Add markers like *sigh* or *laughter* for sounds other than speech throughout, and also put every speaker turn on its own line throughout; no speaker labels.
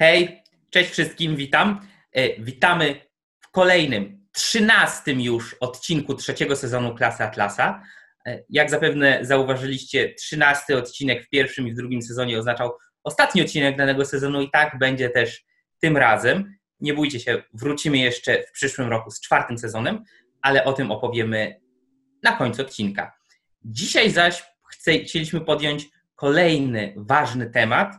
Hej, cześć wszystkim, witam. E, witamy w kolejnym, trzynastym już odcinku trzeciego sezonu Klasy Atlasa. E, jak zapewne zauważyliście, trzynasty odcinek w pierwszym i w drugim sezonie oznaczał ostatni odcinek danego sezonu i tak będzie też tym razem. Nie bójcie się, wrócimy jeszcze w przyszłym roku z czwartym sezonem, ale o tym opowiemy na końcu odcinka. Dzisiaj zaś chcieliśmy podjąć kolejny ważny temat,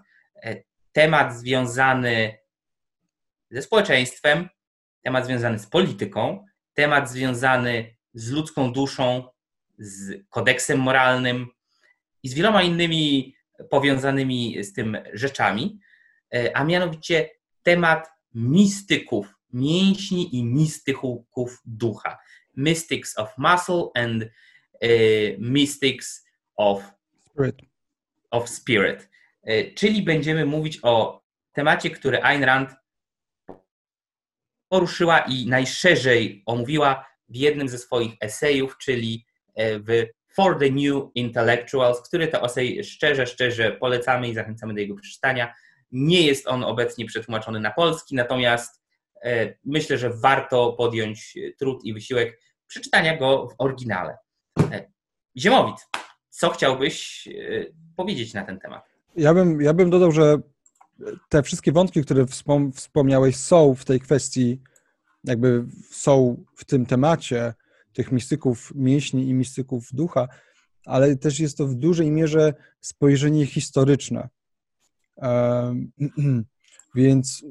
temat związany ze społeczeństwem, temat związany z polityką, temat związany z ludzką duszą, z kodeksem moralnym i z wieloma innymi powiązanymi z tym rzeczami, e, a mianowicie temat mistyków, mięśni i mistyków ducha. Mystics of muscle and uh, mystics of spirit. Of spirit. E, czyli będziemy mówić o temacie, który Ayn Rand poruszyła i najszerzej omówiła w jednym ze swoich esejów, czyli e, w For the New Intellectuals, który to esej szczerze, szczerze polecamy i zachęcamy do jego przeczytania. Nie jest on obecnie przetłumaczony na polski, natomiast e, myślę, że warto podjąć trud i wysiłek przeczytania go w oryginale. Ziemowit, co chciałbyś powiedzieć na ten temat?
Ja bym, ja bym dodał, że te wszystkie wątki, które wspom wspomniałeś, są w tej kwestii, jakby są w tym temacie tych mistyków mięśni i mistyków ducha, ale też jest to w dużej mierze spojrzenie historyczne. *clears throat* Więc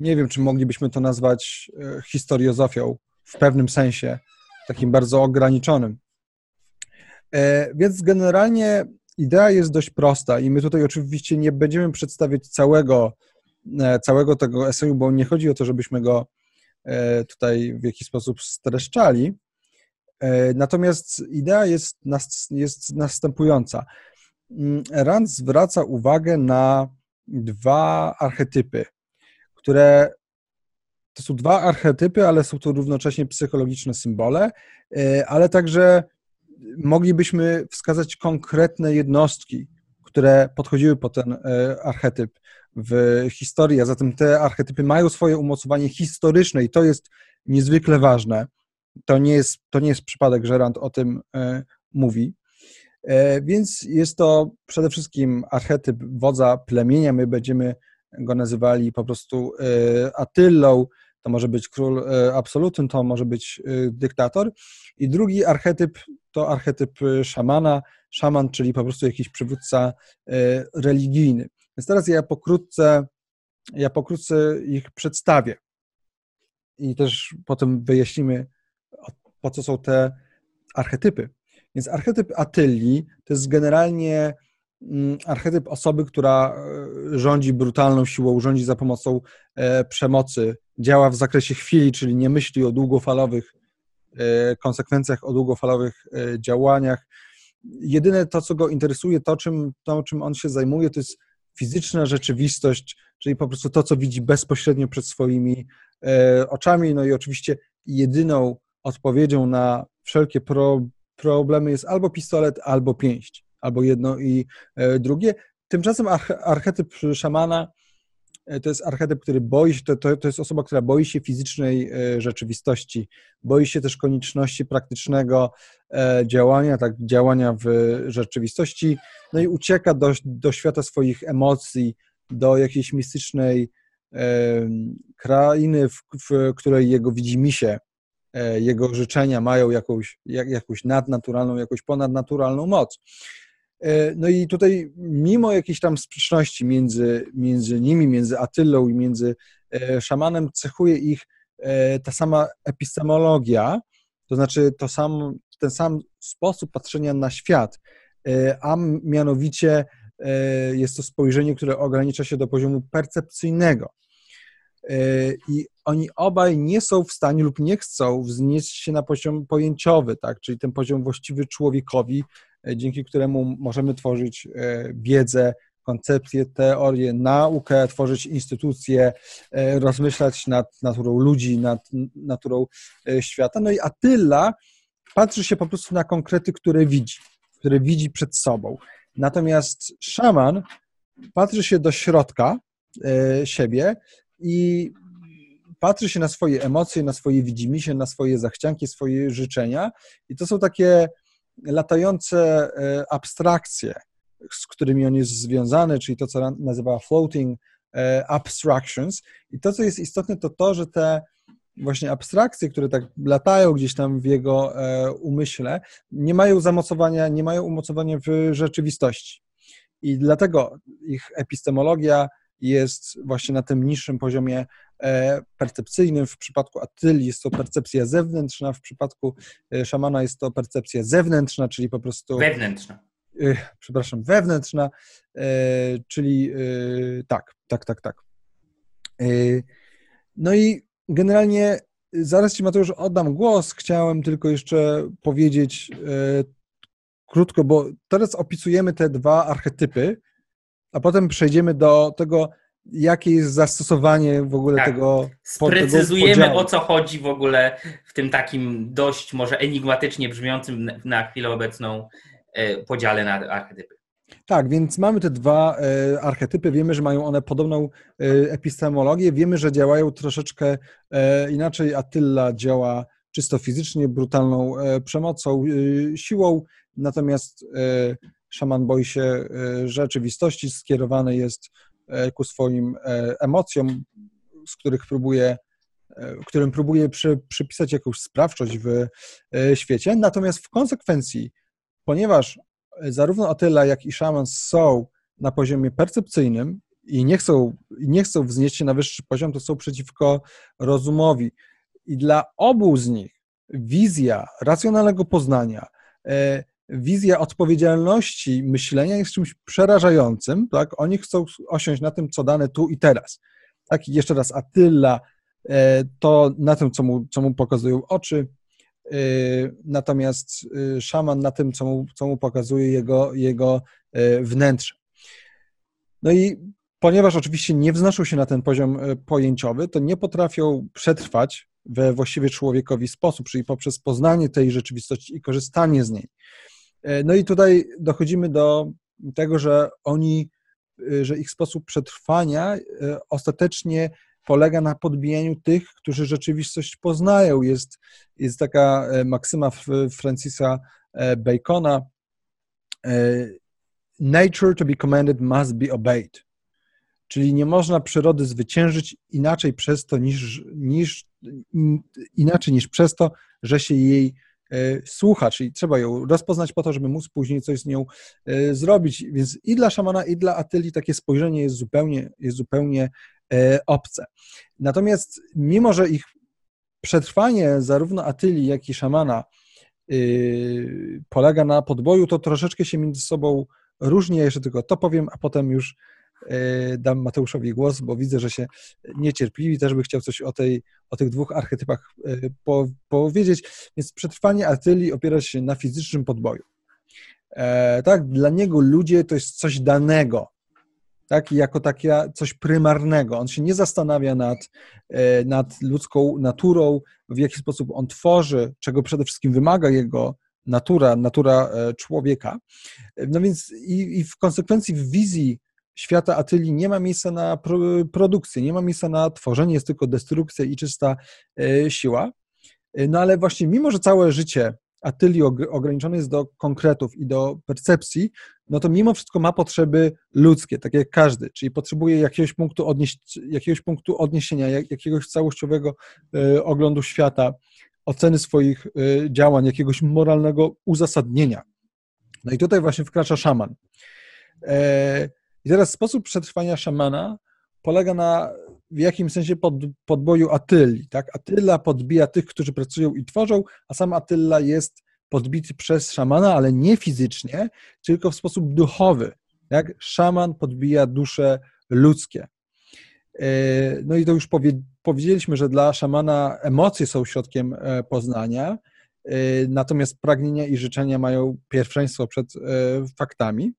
nie wiem, czy moglibyśmy to nazwać e, historiozofią w pewnym sensie, takim bardzo ograniczonym. E, więc generalnie idea jest dość prosta i my tutaj oczywiście nie będziemy przedstawiać całego, e, całego tego eseju, bo nie chodzi o to, żebyśmy go e, tutaj w jakiś sposób streszczali. E, natomiast idea jest, jest następująca. Mm, Rand zwraca uwagę na dwa archetypy, które to są dwa archetypy, ale są to równocześnie psychologiczne symbole, ale także moglibyśmy wskazać konkretne jednostki, które podchodziły po ten e, archetyp w historii, a zatem te archetypy mają swoje umocowanie historyczne i to jest niezwykle ważne. To nie jest, to nie jest przypadek, że Rand o tym e, mówi. E, więc jest to przede wszystkim archetyp wodza plemienia. My będziemy go nazywali po prostu Atyllą, to może być król absolutny, to może być dyktator. I drugi archetyp to archetyp y, szamana, szaman, czyli po prostu jakiś przywódca religijny. Więc teraz ja pokrótce, ja pokrótce ich przedstawię i też potem wyjaśnimy, po co są te archetypy. Więc archetyp Atylii to jest generalnie archetyp osoby, która y, rządzi brutalną siłą, rządzi za pomocą e, przemocy, działa w zakresie chwili, czyli nie myśli o długofalowych E, konsekwencjach, o długofalowych e, działaniach. Jedyne to, co go interesuje, to czym, to, czym on się zajmuje, to jest fizyczna rzeczywistość, czyli po prostu to, co widzi bezpośrednio przed swoimi e, oczami. No i oczywiście jedyną odpowiedzią na wszelkie pro, problemy jest albo pistolet, albo pięść, albo jedno i drugie. Tymczasem archetyp szamana E, to jest archetyp, który boi się, to, to, to jest osoba, która boi się fizycznej e, rzeczywistości, boi się też konieczności praktycznego e, działania, tak, działania w rzeczywistości, no i ucieka do, do świata swoich emocji, do jakiejś mistycznej krainy, w, w której jego widzimisię, jego życzenia mają jakąś, jak, jakąś nadnaturalną, jakąś ponadnaturalną moc. E, no i tutaj, mimo jakiejś tam sprzeczności między, między nimi, między Atylą i między e, szamanem, cechuje ich e, ta sama epistemologia, to znaczy to sam, ten sam sposób patrzenia na świat, a mianowicie jest to spojrzenie, które ogranicza się do poziomu percepcyjnego. I oni obaj nie są w stanie lub nie chcą wznieść się na poziom pojęciowy, tak? czyli ten poziom właściwy człowiekowi, dzięki któremu możemy tworzyć e, wiedzę, koncepcje, teorie, naukę, tworzyć instytucje, e, rozmyślać nad naturą ludzi, nad naturą świata. No i Attila patrzy się po prostu na konkrety, które widzi, które widzi przed sobą. Natomiast szaman patrzy się do środka siebie i patrzy się na swoje emocje, na swoje widzimisię, na swoje zachcianki, swoje życzenia i to są takie latające abstrakcje, z którymi on jest związany, czyli to, co nazywa floating abstractions. I to, co jest istotne, to to, że te właśnie abstrakcje, które tak latają gdzieś tam w jego e, umyśle, nie mają zamocowania, nie mają umocowania w rzeczywistości. I dlatego ich epistemologia jest właśnie na tym niższym poziomie e, percepcyjnym. W przypadku Attyli jest to percepcja zewnętrzna, w przypadku e, szamana jest to percepcja zewnętrzna, czyli po prostu.
Wewnętrzna.
Przepraszam, wewnętrzna, czyli tak, tak, tak, tak. No i generalnie zaraz Ci Mateusz oddam głos. Chciałem tylko jeszcze powiedzieć e, krótko, bo teraz opisujemy te dwa archetypy, a potem przejdziemy do tego, jakie jest zastosowanie w ogóle tak. tego.
Sprecyzujemy tego o co chodzi w ogóle w tym takim dość może enigmatycznie brzmiącym na chwilę obecną e, podziale na archetypy.
Tak, więc mamy te dwa e, archetypy, wiemy, że mają one podobną e, epistemologię, wiemy, że działają troszeczkę e, inaczej. Attila działa czysto fizycznie, brutalną przemocą, siłą, natomiast szaman boi się rzeczywistości, skierowany jest ku swoim emocjom, z których próbuje którym próbuje przy, przypisać jakąś sprawczość w świecie. Natomiast w konsekwencji, ponieważ zarówno Attila, jak i Shaman są na poziomie percepcyjnym i nie chcą, nie chcą wznieść się na wyższy poziom, to są przeciwko rozumowi. I dla obu z nich wizja racjonalnego poznania, e, wizja odpowiedzialności myślenia jest czymś przerażającym, tak? Oni chcą osiąść na tym, co dane tu i teraz. Tak, jeszcze raz Attila, e, to na tym, co mu, co mu pokazują oczy, Y, natomiast y, szaman na tym, co mu, co mu pokazuje jego, jego wnętrze. No i ponieważ oczywiście nie wznoszą się na ten poziom pojęciowy, to nie potrafią przetrwać we właściwie człowiekowi sposób, czyli poprzez poznanie tej rzeczywistości i korzystanie z niej. No i tutaj dochodzimy do tego, że oni, że ich sposób przetrwania ostatecznie polega na podbijaniu tych, którzy rzeczywistość poznają. Jest, jest taka e, maksyma Francisa e, Bacona, e, nature to be commanded must be obeyed. Czyli nie można przyrody zwyciężyć inaczej przez to niż, niż inaczej niż przez to, że się jej słucha, czyli trzeba ją rozpoznać po to, żeby móc później coś z nią zrobić. Więc i dla szamana, i dla Atyli takie spojrzenie jest zupełnie, jest zupełnie E, obce. Natomiast mimo, że ich przetrwanie zarówno Atyli, jak i szamana polega na podboju, to troszeczkę się między sobą różni. Ja jeszcze tylko to powiem, a potem już e, dam Mateuszowi głos, bo widzę, że się niecierpliwi, też by chciał coś o, tej, o tych dwóch archetypach e, po, powiedzieć. Więc przetrwanie Atyli opiera się na fizycznym podboju. tak, dla niego ludzie to jest coś danego, tak, jako takie coś prymarnego. On się nie zastanawia nad, e, nad ludzką naturą, w jaki sposób on tworzy, czego przede wszystkim wymaga jego natura, natura e, człowieka. No więc i, i w konsekwencji w wizji świata Atyli nie ma miejsca na pro, produkcję, nie ma miejsca na tworzenie, jest tylko destrukcja i czysta e, siła. No ale właśnie mimo, że całe życie Atyli ograniczony jest do konkretów i do percepcji, no to mimo wszystko ma potrzeby ludzkie, tak jak każdy, czyli potrzebuje jakiegoś punktu, odnieś, jakiegoś punktu odniesienia, jakiegoś całościowego y, oglądu świata, oceny swoich działań, jakiegoś moralnego uzasadnienia. No i tutaj właśnie wkracza szaman. I teraz sposób przetrwania szamana polega na w jakimś sensie pod, podboju Atyli. Tak? Atyla podbija tych, którzy pracują i tworzą, a sam Atyla jest podbity przez szamana, ale nie fizycznie, tylko w sposób duchowy. Jak szaman podbija dusze ludzkie. E, no i to już powie, powiedzieliśmy, że dla szamana emocje są środkiem e, poznania, e, natomiast pragnienia i życzenia mają pierwszeństwo przed faktami.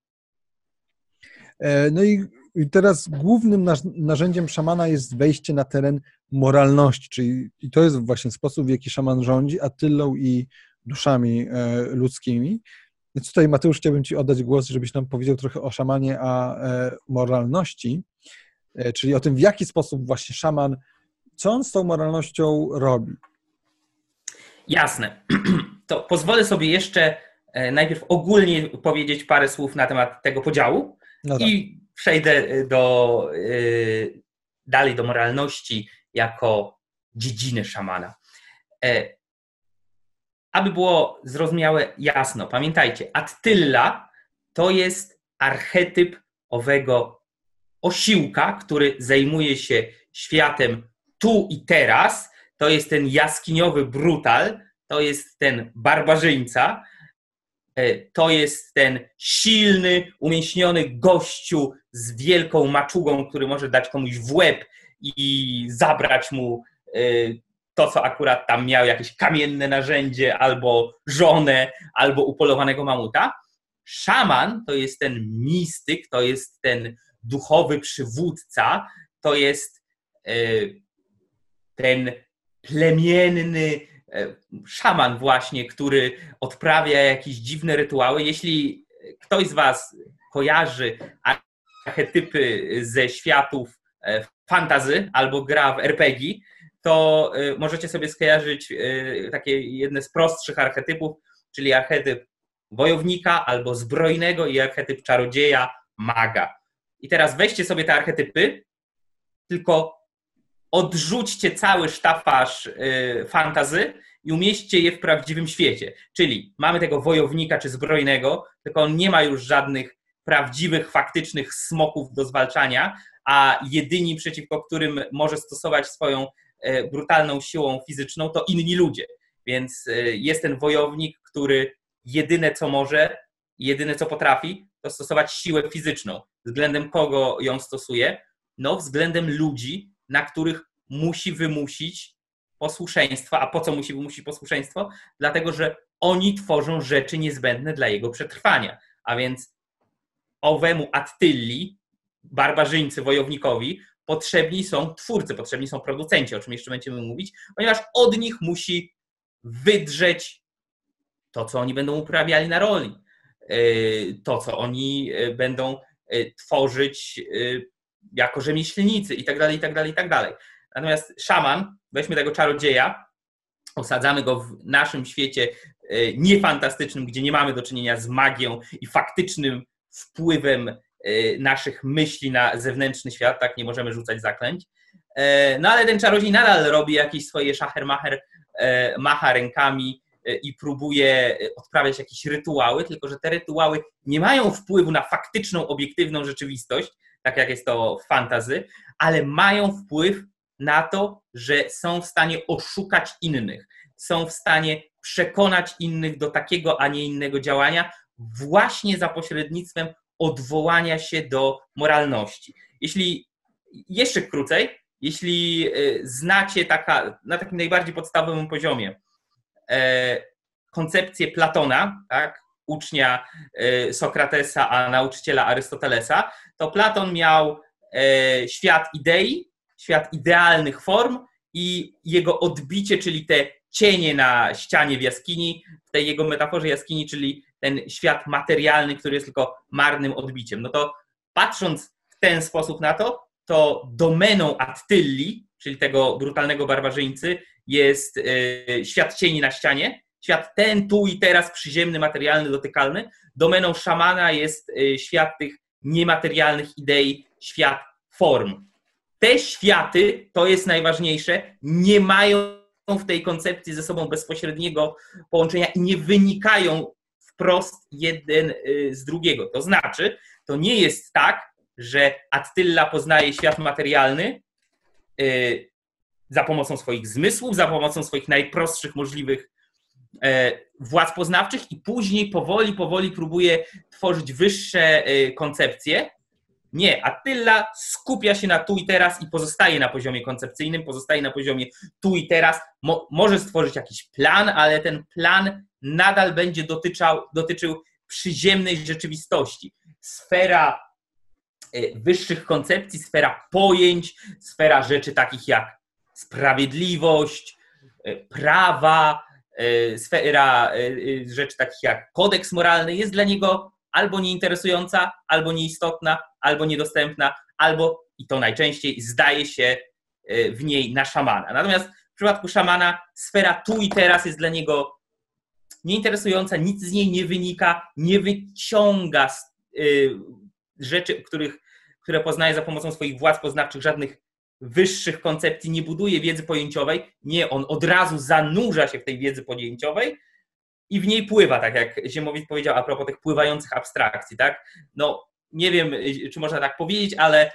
No i i teraz głównym narzędziem szamana jest wejście na teren moralności, czyli i to jest właśnie sposób, w jaki szaman rządzi Attylą i duszami e, ludzkimi. Więc tutaj, Mateusz, chciałbym Ci oddać głos, żebyś nam powiedział trochę o szamanie, a e, moralności. czyli o tym, w jaki sposób właśnie szaman, co on z tą moralnością robi.
Jasne. *clears throat* To pozwolę sobie jeszcze najpierw ogólnie powiedzieć parę słów na temat tego podziału no tak. i przejdę do, dalej do moralności jako dziedziny szamana. Aby było zrozumiałe jasno, pamiętajcie, Attylla to jest archetyp owego osiłka, który zajmuje się światem tu i teraz. To jest ten jaskiniowy brutal, to jest ten barbarzyńca, e, to jest ten silny, umięśniony gościu z wielką maczugą, który może dać komuś w łeb i zabrać mu e, to, co akurat tam miał, jakieś kamienne narzędzie, albo żonę, albo upolowanego mamuta. Szaman to jest ten mistyk, to jest ten duchowy przywódca, to jest e, ten plemienny e, szaman właśnie, który odprawia jakieś dziwne rytuały. Jeśli ktoś z Was kojarzy archetypy ze światów e, fantazy albo gra w RPG, to możecie sobie skojarzyć takie jedne z prostszych archetypów, czyli archetyp wojownika albo zbrojnego i archetyp czarodzieja, maga. I teraz weźcie sobie te archetypy, tylko odrzućcie cały sztafaż y, fantazy i umieśćcie je w prawdziwym świecie. Czyli mamy tego wojownika czy zbrojnego, tylko on nie ma już żadnych prawdziwych, faktycznych smoków do zwalczania, a jedyni przeciwko którym może stosować swoją y, brutalną siłą fizyczną to inni ludzie. Więc y, jest ten wojownik, który jedyne co może, jedyne co potrafi, to stosować siłę fizyczną. Względem kogo ją stosuje? No, względem ludzi, na których musi wymusić posłuszeństwo. A po co musi wymusić posłuszeństwo? Dlatego, że oni tworzą rzeczy niezbędne dla jego przetrwania. A więc owemu Attylli, barbarzyńcy, wojownikowi, potrzebni są twórcy, potrzebni są producenci, o czym jeszcze będziemy mówić, ponieważ od nich musi wydrzeć to, co oni będą uprawiali na roli, e, to, co oni e, będą e, tworzyć jako rzemieślnicy i tak dalej, i tak dalej, i tak dalej. Natomiast szaman, weźmy tego czarodzieja, osadzamy go w naszym świecie niefantastycznym, gdzie nie mamy do czynienia z magią i faktycznym wpływem naszych myśli na zewnętrzny świat, tak, nie możemy rzucać zaklęć. No ale ten czarodziej nadal robi jakieś swoje szachermacher, macha rękami, E, i próbuje e, odprawiać jakieś rytuały, tylko że te rytuały nie mają wpływu na faktyczną, obiektywną rzeczywistość, tak jak jest to w fantazy, ale mają wpływ na to, że są w stanie oszukać innych, są w stanie przekonać innych do takiego, a nie innego działania, właśnie za pośrednictwem odwołania się do moralności. Jeśli jeszcze krócej, jeśli e, znacie taka, na takim najbardziej podstawowym poziomie, E, koncepcję Platona, tak, ucznia e, Sokratesa, a nauczyciela Arystotelesa, to Platon miał e, świat idei, świat idealnych form i jego odbicie, czyli te cienie na ścianie w jaskini, w tej jego metaforze jaskini, czyli ten świat materialny, który jest tylko marnym odbiciem. No to patrząc w ten sposób na to, to domeną Attylli, czyli tego brutalnego barbarzyńcy, jest e, świat cieni na ścianie, świat ten, tu i teraz, przyziemny, materialny, dotykalny. Domeną szamana jest e, świat tych niematerialnych idei, świat form. Te światy, to jest najważniejsze, nie mają w tej koncepcji ze sobą bezpośredniego połączenia i nie wynikają wprost jeden e, z drugiego. To znaczy, to nie jest tak, że Attila poznaje świat materialny, za pomocą swoich zmysłów, za pomocą swoich najprostszych możliwych władz poznawczych i później powoli, powoli próbuje tworzyć wyższe e, koncepcje. Nie, Attila skupia się na tu i teraz i pozostaje na poziomie koncepcyjnym, pozostaje na poziomie tu i teraz. Mo może stworzyć jakiś plan, ale ten plan nadal będzie dotyczał, dotyczył przyziemnej rzeczywistości. Sfera e, wyższych koncepcji, sfera pojęć, sfera rzeczy takich jak sprawiedliwość, e, prawa, e, sfera e, rzeczy takich jak kodeks moralny jest dla niego albo nieinteresująca, albo nieistotna, albo niedostępna, albo i to najczęściej zdaje się w niej na szamana. Natomiast w przypadku szamana sfera tu i teraz jest dla niego nieinteresująca, nic z niej nie wynika, nie wyciąga rzeczy, których, które poznaje za pomocą swoich władz poznawczych, żadnych wyższych koncepcji, nie buduje wiedzy pojęciowej. Nie, on od razu zanurza się w tej wiedzy pojęciowej i w niej pływa, tak jak Ziemowit powiedział a propos tych pływających abstrakcji, tak? No, nie wiem, czy można tak powiedzieć, ale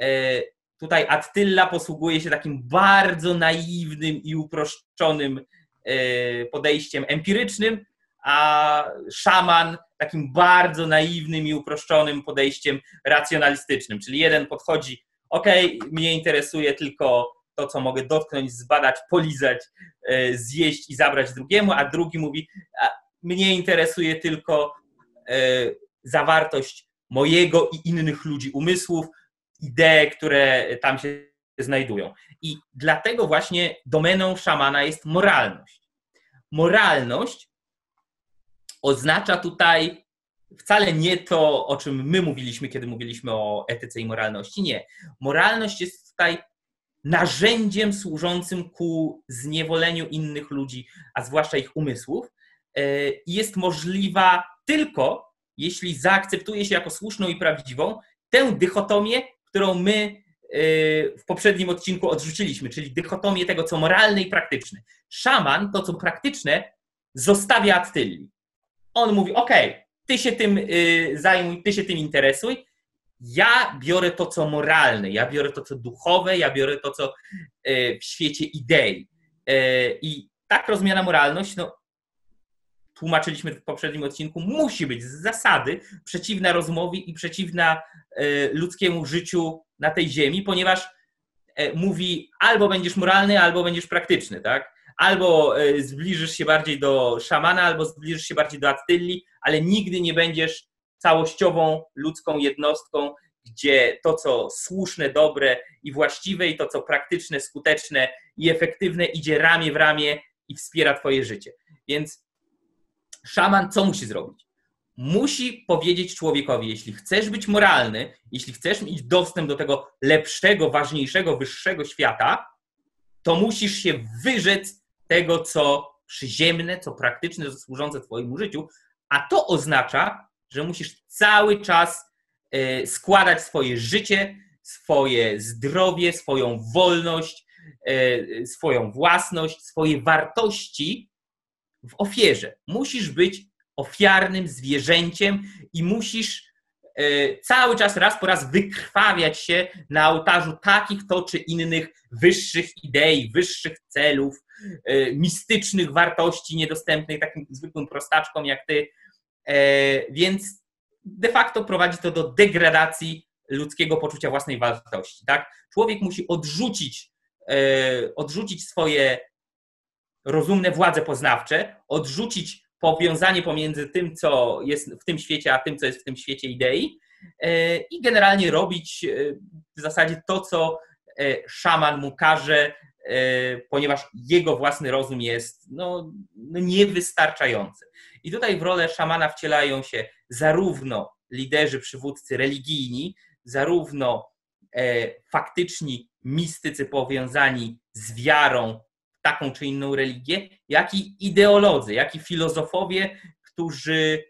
e, tutaj Attila posługuje się takim bardzo naiwnym i uproszczonym e, podejściem empirycznym, a szaman takim bardzo naiwnym i uproszczonym podejściem racjonalistycznym. Czyli jeden podchodzi, ok, mnie interesuje tylko to, co mogę dotknąć, zbadać, polizać, e, zjeść i zabrać drugiemu, a drugi mówi, a mnie interesuje tylko e, zawartość mojego i innych ludzi umysłów, idee, które tam się znajdują. I dlatego właśnie domeną szamana jest moralność. Moralność oznacza tutaj wcale nie to, o czym my mówiliśmy, kiedy mówiliśmy o etyce i moralności. Nie. Moralność jest tutaj narzędziem służącym ku zniewoleniu innych ludzi, a zwłaszcza ich umysłów. E, I jest możliwa tylko, jeśli zaakceptuje się jako słuszną i prawdziwą tę dychotomię, którą my e, w poprzednim odcinku odrzuciliśmy, czyli dychotomię tego, co moralne i praktyczne. Szaman, to co praktyczne, zostawia Attylli. On mówi, ok, ty się tym y, zajmuj, ty się tym interesuj, ja biorę to, co moralne, ja biorę to, co duchowe, ja biorę to, co y, w świecie idei. Y, I tak rozumiana moralność, no, tłumaczyliśmy w poprzednim odcinku, musi być z zasady przeciwna rozumowi i przeciwna ludzkiemu życiu na tej ziemi, ponieważ mówi albo będziesz moralny, albo będziesz praktyczny, tak? Albo e, zbliżysz się bardziej do szamana, albo zbliżysz się bardziej do Attylli, ale nigdy nie będziesz całościową ludzką jednostką, gdzie to, co słuszne, dobre i właściwe, i to, co praktyczne, skuteczne i efektywne, idzie ramię w ramię i wspiera Twoje życie. Więc szaman co musi zrobić? Musi powiedzieć człowiekowi, jeśli chcesz być moralny, jeśli chcesz mieć dostęp do tego lepszego, ważniejszego, wyższego świata, to musisz się wyrzec tego, co przyziemne, co praktyczne, co służące Twojemu życiu, a to oznacza, że musisz cały czas e, składać swoje życie, swoje zdrowie, swoją wolność, e, swoją własność, swoje wartości w ofierze. Musisz być ofiarnym zwierzęciem i musisz e, cały czas, raz po raz wykrwawiać się na ołtarzu takich to czy innych wyższych idei, wyższych celów, mistycznych wartości niedostępnych takim zwykłym prostaczkom jak ty. E, więc de facto prowadzi to do degradacji ludzkiego poczucia własnej wartości. Tak? Człowiek musi odrzucić, e, odrzucić swoje rozumne władze poznawcze, odrzucić powiązanie pomiędzy tym, co jest w tym świecie, a tym, co jest w tym świecie idei i generalnie robić w zasadzie to, co szaman mu każe, E, ponieważ jego własny rozum jest no, no, niewystarczający. I tutaj w rolę szamana wcielają się zarówno liderzy, przywódcy religijni, zarówno e, faktyczni mistycy powiązani z wiarą w taką czy inną religię, jak i ideolodzy, jak i filozofowie, którzy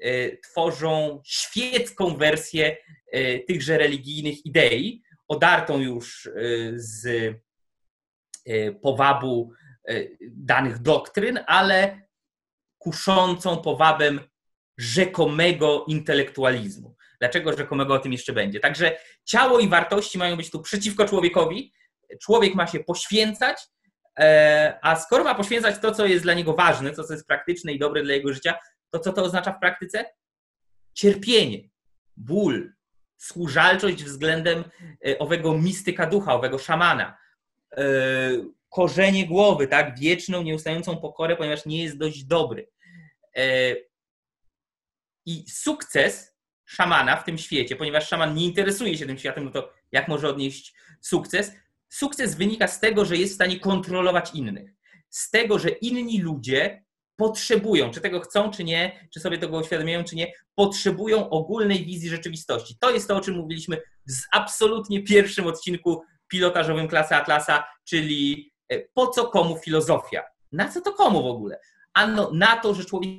e, tworzą świecką wersję tychże religijnych idei, odartą już z E, powabu e, danych doktryn, ale kuszącą powabem rzekomego intelektualizmu. Dlaczego rzekomego o tym jeszcze będzie? Także ciało i wartości mają być tu przeciwko człowiekowi. Człowiek ma się poświęcać, e, a skoro ma poświęcać to, co jest dla niego ważne, to, co jest praktyczne i dobre dla jego życia, to co to oznacza w praktyce? Cierpienie, ból, służalczość względem owego mistyka ducha, owego szamana, E, korzenie głowy, tak? Wieczną, nieustającą pokorę, ponieważ nie jest dość dobry. E, I sukces szamana w tym świecie, ponieważ szaman nie interesuje się tym światem, no to jak może odnieść sukces? Sukces wynika z tego, że jest w stanie kontrolować innych. Z tego, że inni ludzie potrzebują, czy tego chcą, czy nie, czy sobie tego uświadamiają, czy nie, potrzebują ogólnej wizji rzeczywistości. To jest to, o czym mówiliśmy w absolutnie pierwszym odcinku pilotażowym klasy Atlasa, czyli e, po co komu filozofia? Na co to komu w ogóle? Ano na to, że człowiek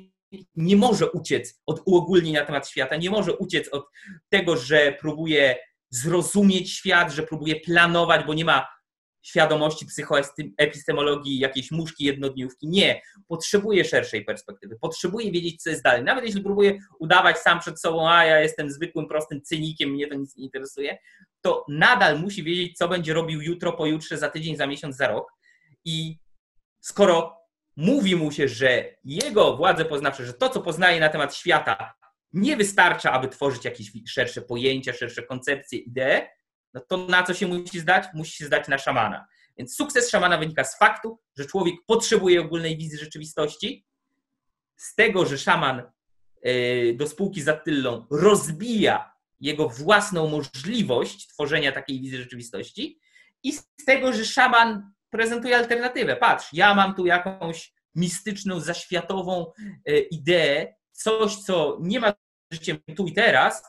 nie może uciec od uogólnień na temat świata, nie może uciec od tego, że próbuje zrozumieć świat, że próbuje planować, bo nie ma świadomości psychoepistemologii, jakiejś muszki jednodniówki. Nie. Potrzebuje szerszej perspektywy. Potrzebuje wiedzieć, co jest dalej. Nawet jeśli próbuje udawać sam przed sobą, a ja jestem zwykłym, prostym cynikiem, mnie to nic nie interesuje, to nadal musi wiedzieć, co będzie robił jutro, pojutrze, za tydzień, za miesiąc, za rok. I skoro mówi mu się, że jego władze poznawcze, że to, co poznaje na temat świata, nie wystarcza, aby tworzyć jakieś szersze pojęcia, szersze koncepcje, idee, no to na co się musi zdać? Musi się zdać na szamana. Więc sukces szamana wynika z faktu, że człowiek potrzebuje ogólnej wizji rzeczywistości, z tego, że szaman e, do spółki z Attylą rozbija jego własną możliwość tworzenia takiej wizji rzeczywistości i z tego, że szaman prezentuje alternatywę. Patrz, ja mam tu jakąś mistyczną, zaświatową e, ideę, coś, co nie ma życiem tu i teraz,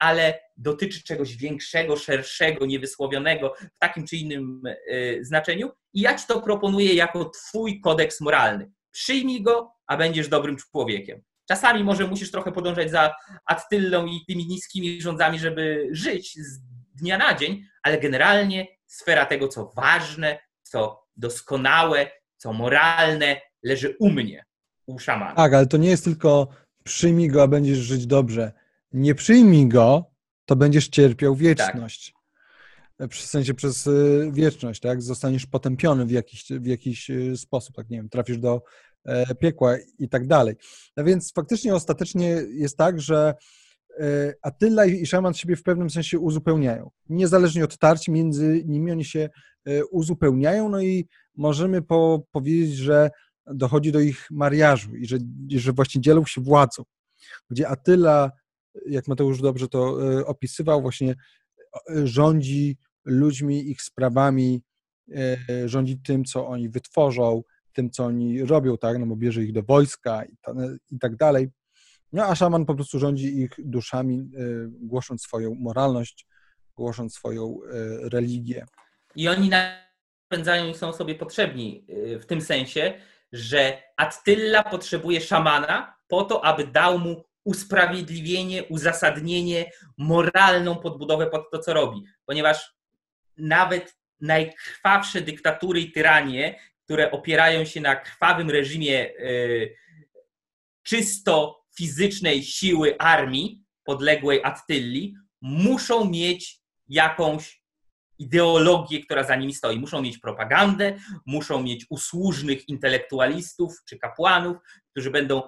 ale dotyczy czegoś większego, szerszego, niewysłowionego w takim czy innym y, znaczeniu i ja ci to proponuję jako twój kodeks moralny. Przyjmij go, a będziesz dobrym człowiekiem. Czasami może musisz trochę podążać za Attyllą i tymi niskimi rządzami, żeby żyć z dnia na dzień, ale generalnie sfera tego, co ważne, co doskonałe, co moralne, leży u mnie, u szamana.
Tak, ale to nie jest tylko przyjmij go, a będziesz żyć dobrze nie przyjmij go, to będziesz cierpiał wieczność. Tak. W sensie przez y, wieczność, tak? Zostaniesz potępiony w jakiś, w jakiś y, sposób, tak nie wiem, trafisz do e, piekła i tak dalej. No więc faktycznie ostatecznie jest tak, że e, Attila i szaman siebie w pewnym sensie uzupełniają. Niezależnie od tarć między nimi oni się e, uzupełniają, no i możemy po, powiedzieć, że dochodzi do ich mariażu i że, że właśnie dzielą się władzą, gdzie Attila jak Mateusz dobrze to e, opisywał, właśnie e, rządzi ludźmi, ich sprawami, e, rządzi tym, co oni wytworzą, tym, co oni robią, tak, no bo bierze ich do wojska i, i tak dalej. No a szaman po prostu rządzi ich duszami, głosząc swoją moralność, głosząc swoją religię.
I oni napędzają i są sobie potrzebni w tym sensie, że Attila potrzebuje szamana po to, aby dał mu usprawiedliwienie, uzasadnienie, moralną podbudowę pod to, co robi. Ponieważ nawet najkrwawsze dyktatury i tyranie, które opierają się na krwawym reżimie e, czysto fizycznej siły armii podległej Attylli, muszą mieć jakąś ideologię, która za nimi stoi. Muszą mieć propagandę, muszą mieć usłużnych intelektualistów czy kapłanów, którzy będą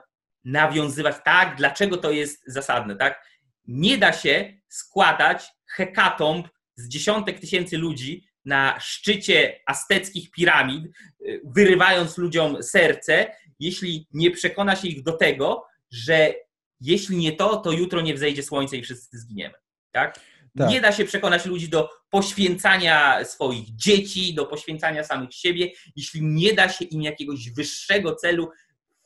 nawiązywać, tak, dlaczego to jest zasadne, tak? Nie da się składać hekatomb z dziesiątek tysięcy ludzi na szczycie azteckich piramid, wyrywając ludziom serce, jeśli nie przekona się ich do tego, że jeśli nie to, to jutro nie wzejdzie słońce i wszyscy zginiemy. Tak? tak? Nie da się przekonać ludzi do poświęcania swoich dzieci, do poświęcania samych siebie, jeśli nie da się im jakiegoś wyższego celu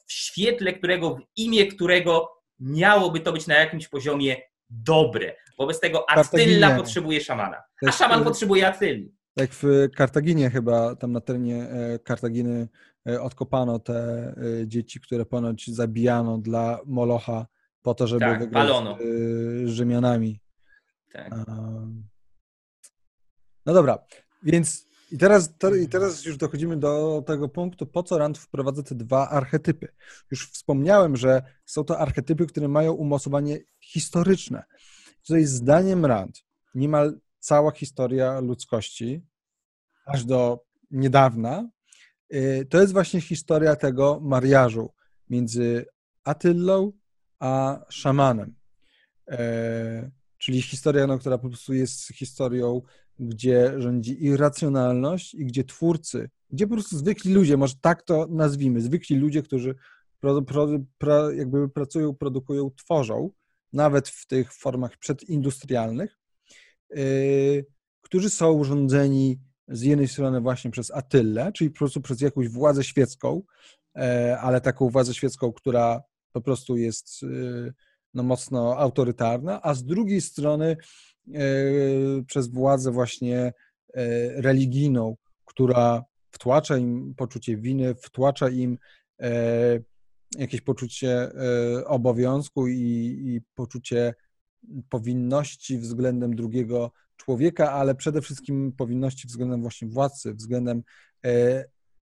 w świetle którego, w imię którego miałoby to być na jakimś poziomie dobre. Wobec tego Attyla potrzebuje szamana, a szaman potrzebuje Attyli.
Jak w Kartaginie chyba, tam na terenie e, Kartaginy e, odkopano te e, dzieci, które ponoć zabijano dla Molocha po to, żeby tak, wygrać palono. z Rzymianami. Tak. No dobra, więc i teraz, I teraz już dochodzimy do tego punktu, po co Rand wprowadza te dwa archetypy. Już wspomniałem, że są to archetypy, które mają umocowanie historyczne. Tutaj zdaniem Rand niemal cała historia ludzkości, aż do niedawna, y, to jest właśnie historia tego mariażu między Atylą a szamanem. E, czyli historia, no, która po prostu jest historią gdzie rządzi irracjonalność i gdzie twórcy, gdzie po prostu zwykli ludzie, może tak to nazwijmy, zwykli ludzie, którzy pro, pro, pro, jakby pracują, produkują, tworzą, nawet w tych formach przedindustrialnych, yy, którzy są urządzeni z jednej strony właśnie przez Attylę, czyli po prostu przez jakąś władzę świecką, ale taką władzę świecką, która po prostu jest no, mocno autorytarna, a z drugiej strony przez władzę właśnie religijną, która wtłacza im poczucie winy, wtłacza im jakieś poczucie obowiązku i, i poczucie powinności względem drugiego człowieka, ale przede wszystkim powinności względem właśnie władcy, względem e,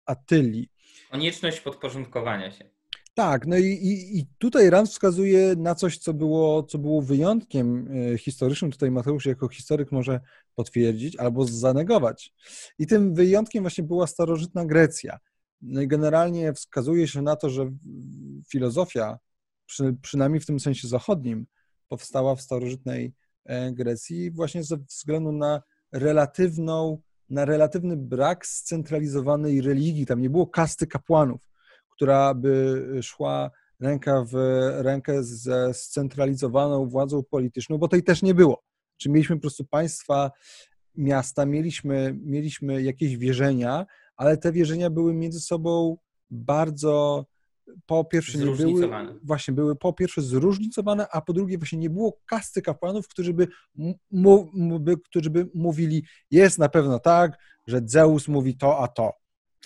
Attylii.
Konieczność podporządkowania się.
Tak, no i, i, i, tutaj Rand wskazuje na coś, co było, co było wyjątkiem e, historycznym. Tutaj Mateusz jako historyk może potwierdzić albo zanegować. I tym wyjątkiem właśnie była starożytna Grecja. No i generalnie wskazuje się na to, że filozofia, przy, przynajmniej w tym sensie zachodnim, powstała w starożytnej e, Grecji właśnie ze względu na relatywną, na relatywny brak scentralizowanej religii. Tam nie było kasty kapłanów, która by szła ręka w rękę ze scentralizowaną władzą polityczną, bo tej też nie było. Czy mieliśmy po prostu państwa, miasta, mieliśmy, mieliśmy jakieś wierzenia, ale te wierzenia były między sobą bardzo po pierwsze nie były, właśnie były po pierwsze zróżnicowane, a po drugie właśnie nie było kasty kapłanów, którzy by, mu, by, którzy by mówili, jest na pewno tak, że Zeus mówi to, a to.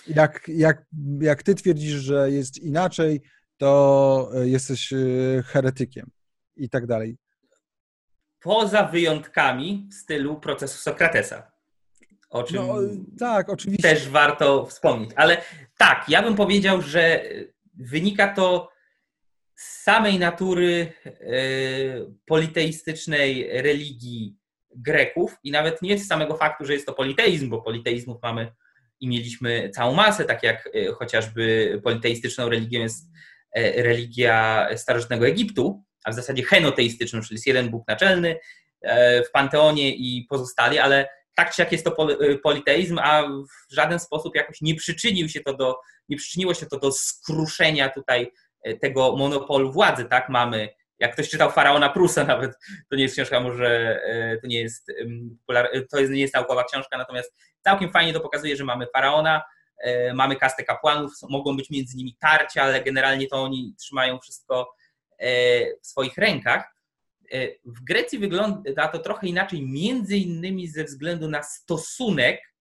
Jak, jak, jak ty twierdzisz, że jest inaczej, to e, jesteś e, heretykiem i tak dalej.
Poza wyjątkami w stylu procesu Sokratesa. O czym no,
tak, oczywiście.
też warto wspomnieć. Ale tak, ja bym powiedział, że wynika to z samej natury e, politeistycznej religii Greków i nawet nie z samego faktu, że jest to politeizm, bo politeizmów mamy i mieliśmy całą masę, tak jak e, chociażby politeistyczną religią jest e, religia starożytnego Egiptu, a w zasadzie henoteistyczną, czyli jest jeden Bóg naczelny w panteonie i pozostali, ale tak czy jak jest to politeizm, a w żaden sposób jakoś nie przyczynił się to do nie przyczyniło się to do skruszenia tutaj e, tego monopolu władzy, tak? Mamy, jak ktoś czytał Faraona Prusa *laughs* nawet, to nie jest książka, może e, to nie jest, to jest, nie jest naukowa książka, natomiast całkiem fajnie to pokazuje, że mamy Faraona, e, mamy kastę kapłanów, mogą być między nimi tarcia, ale generalnie to oni trzymają wszystko w swoich rękach. W Grecji wygląda to trochę inaczej, między innymi ze względu na stosunek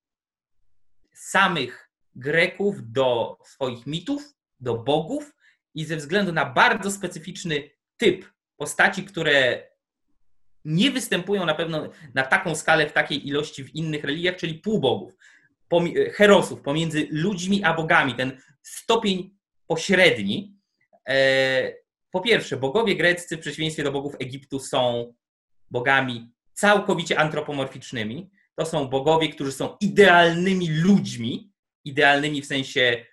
samych Greków do swoich mitów, do bogów i ze względu na bardzo specyficzny typ postaci, które nie występują na pewno na taką skalę, w takiej ilości w innych religiach, czyli półbogów, herosów pomiędzy ludźmi a bogami, ten stopień pośredni. E, po pierwsze, bogowie greccy w przeciwieństwie do bogów Egiptu są bogami całkowicie antropomorficznymi. To są bogowie, którzy są idealnymi ludźmi, idealnymi w sensie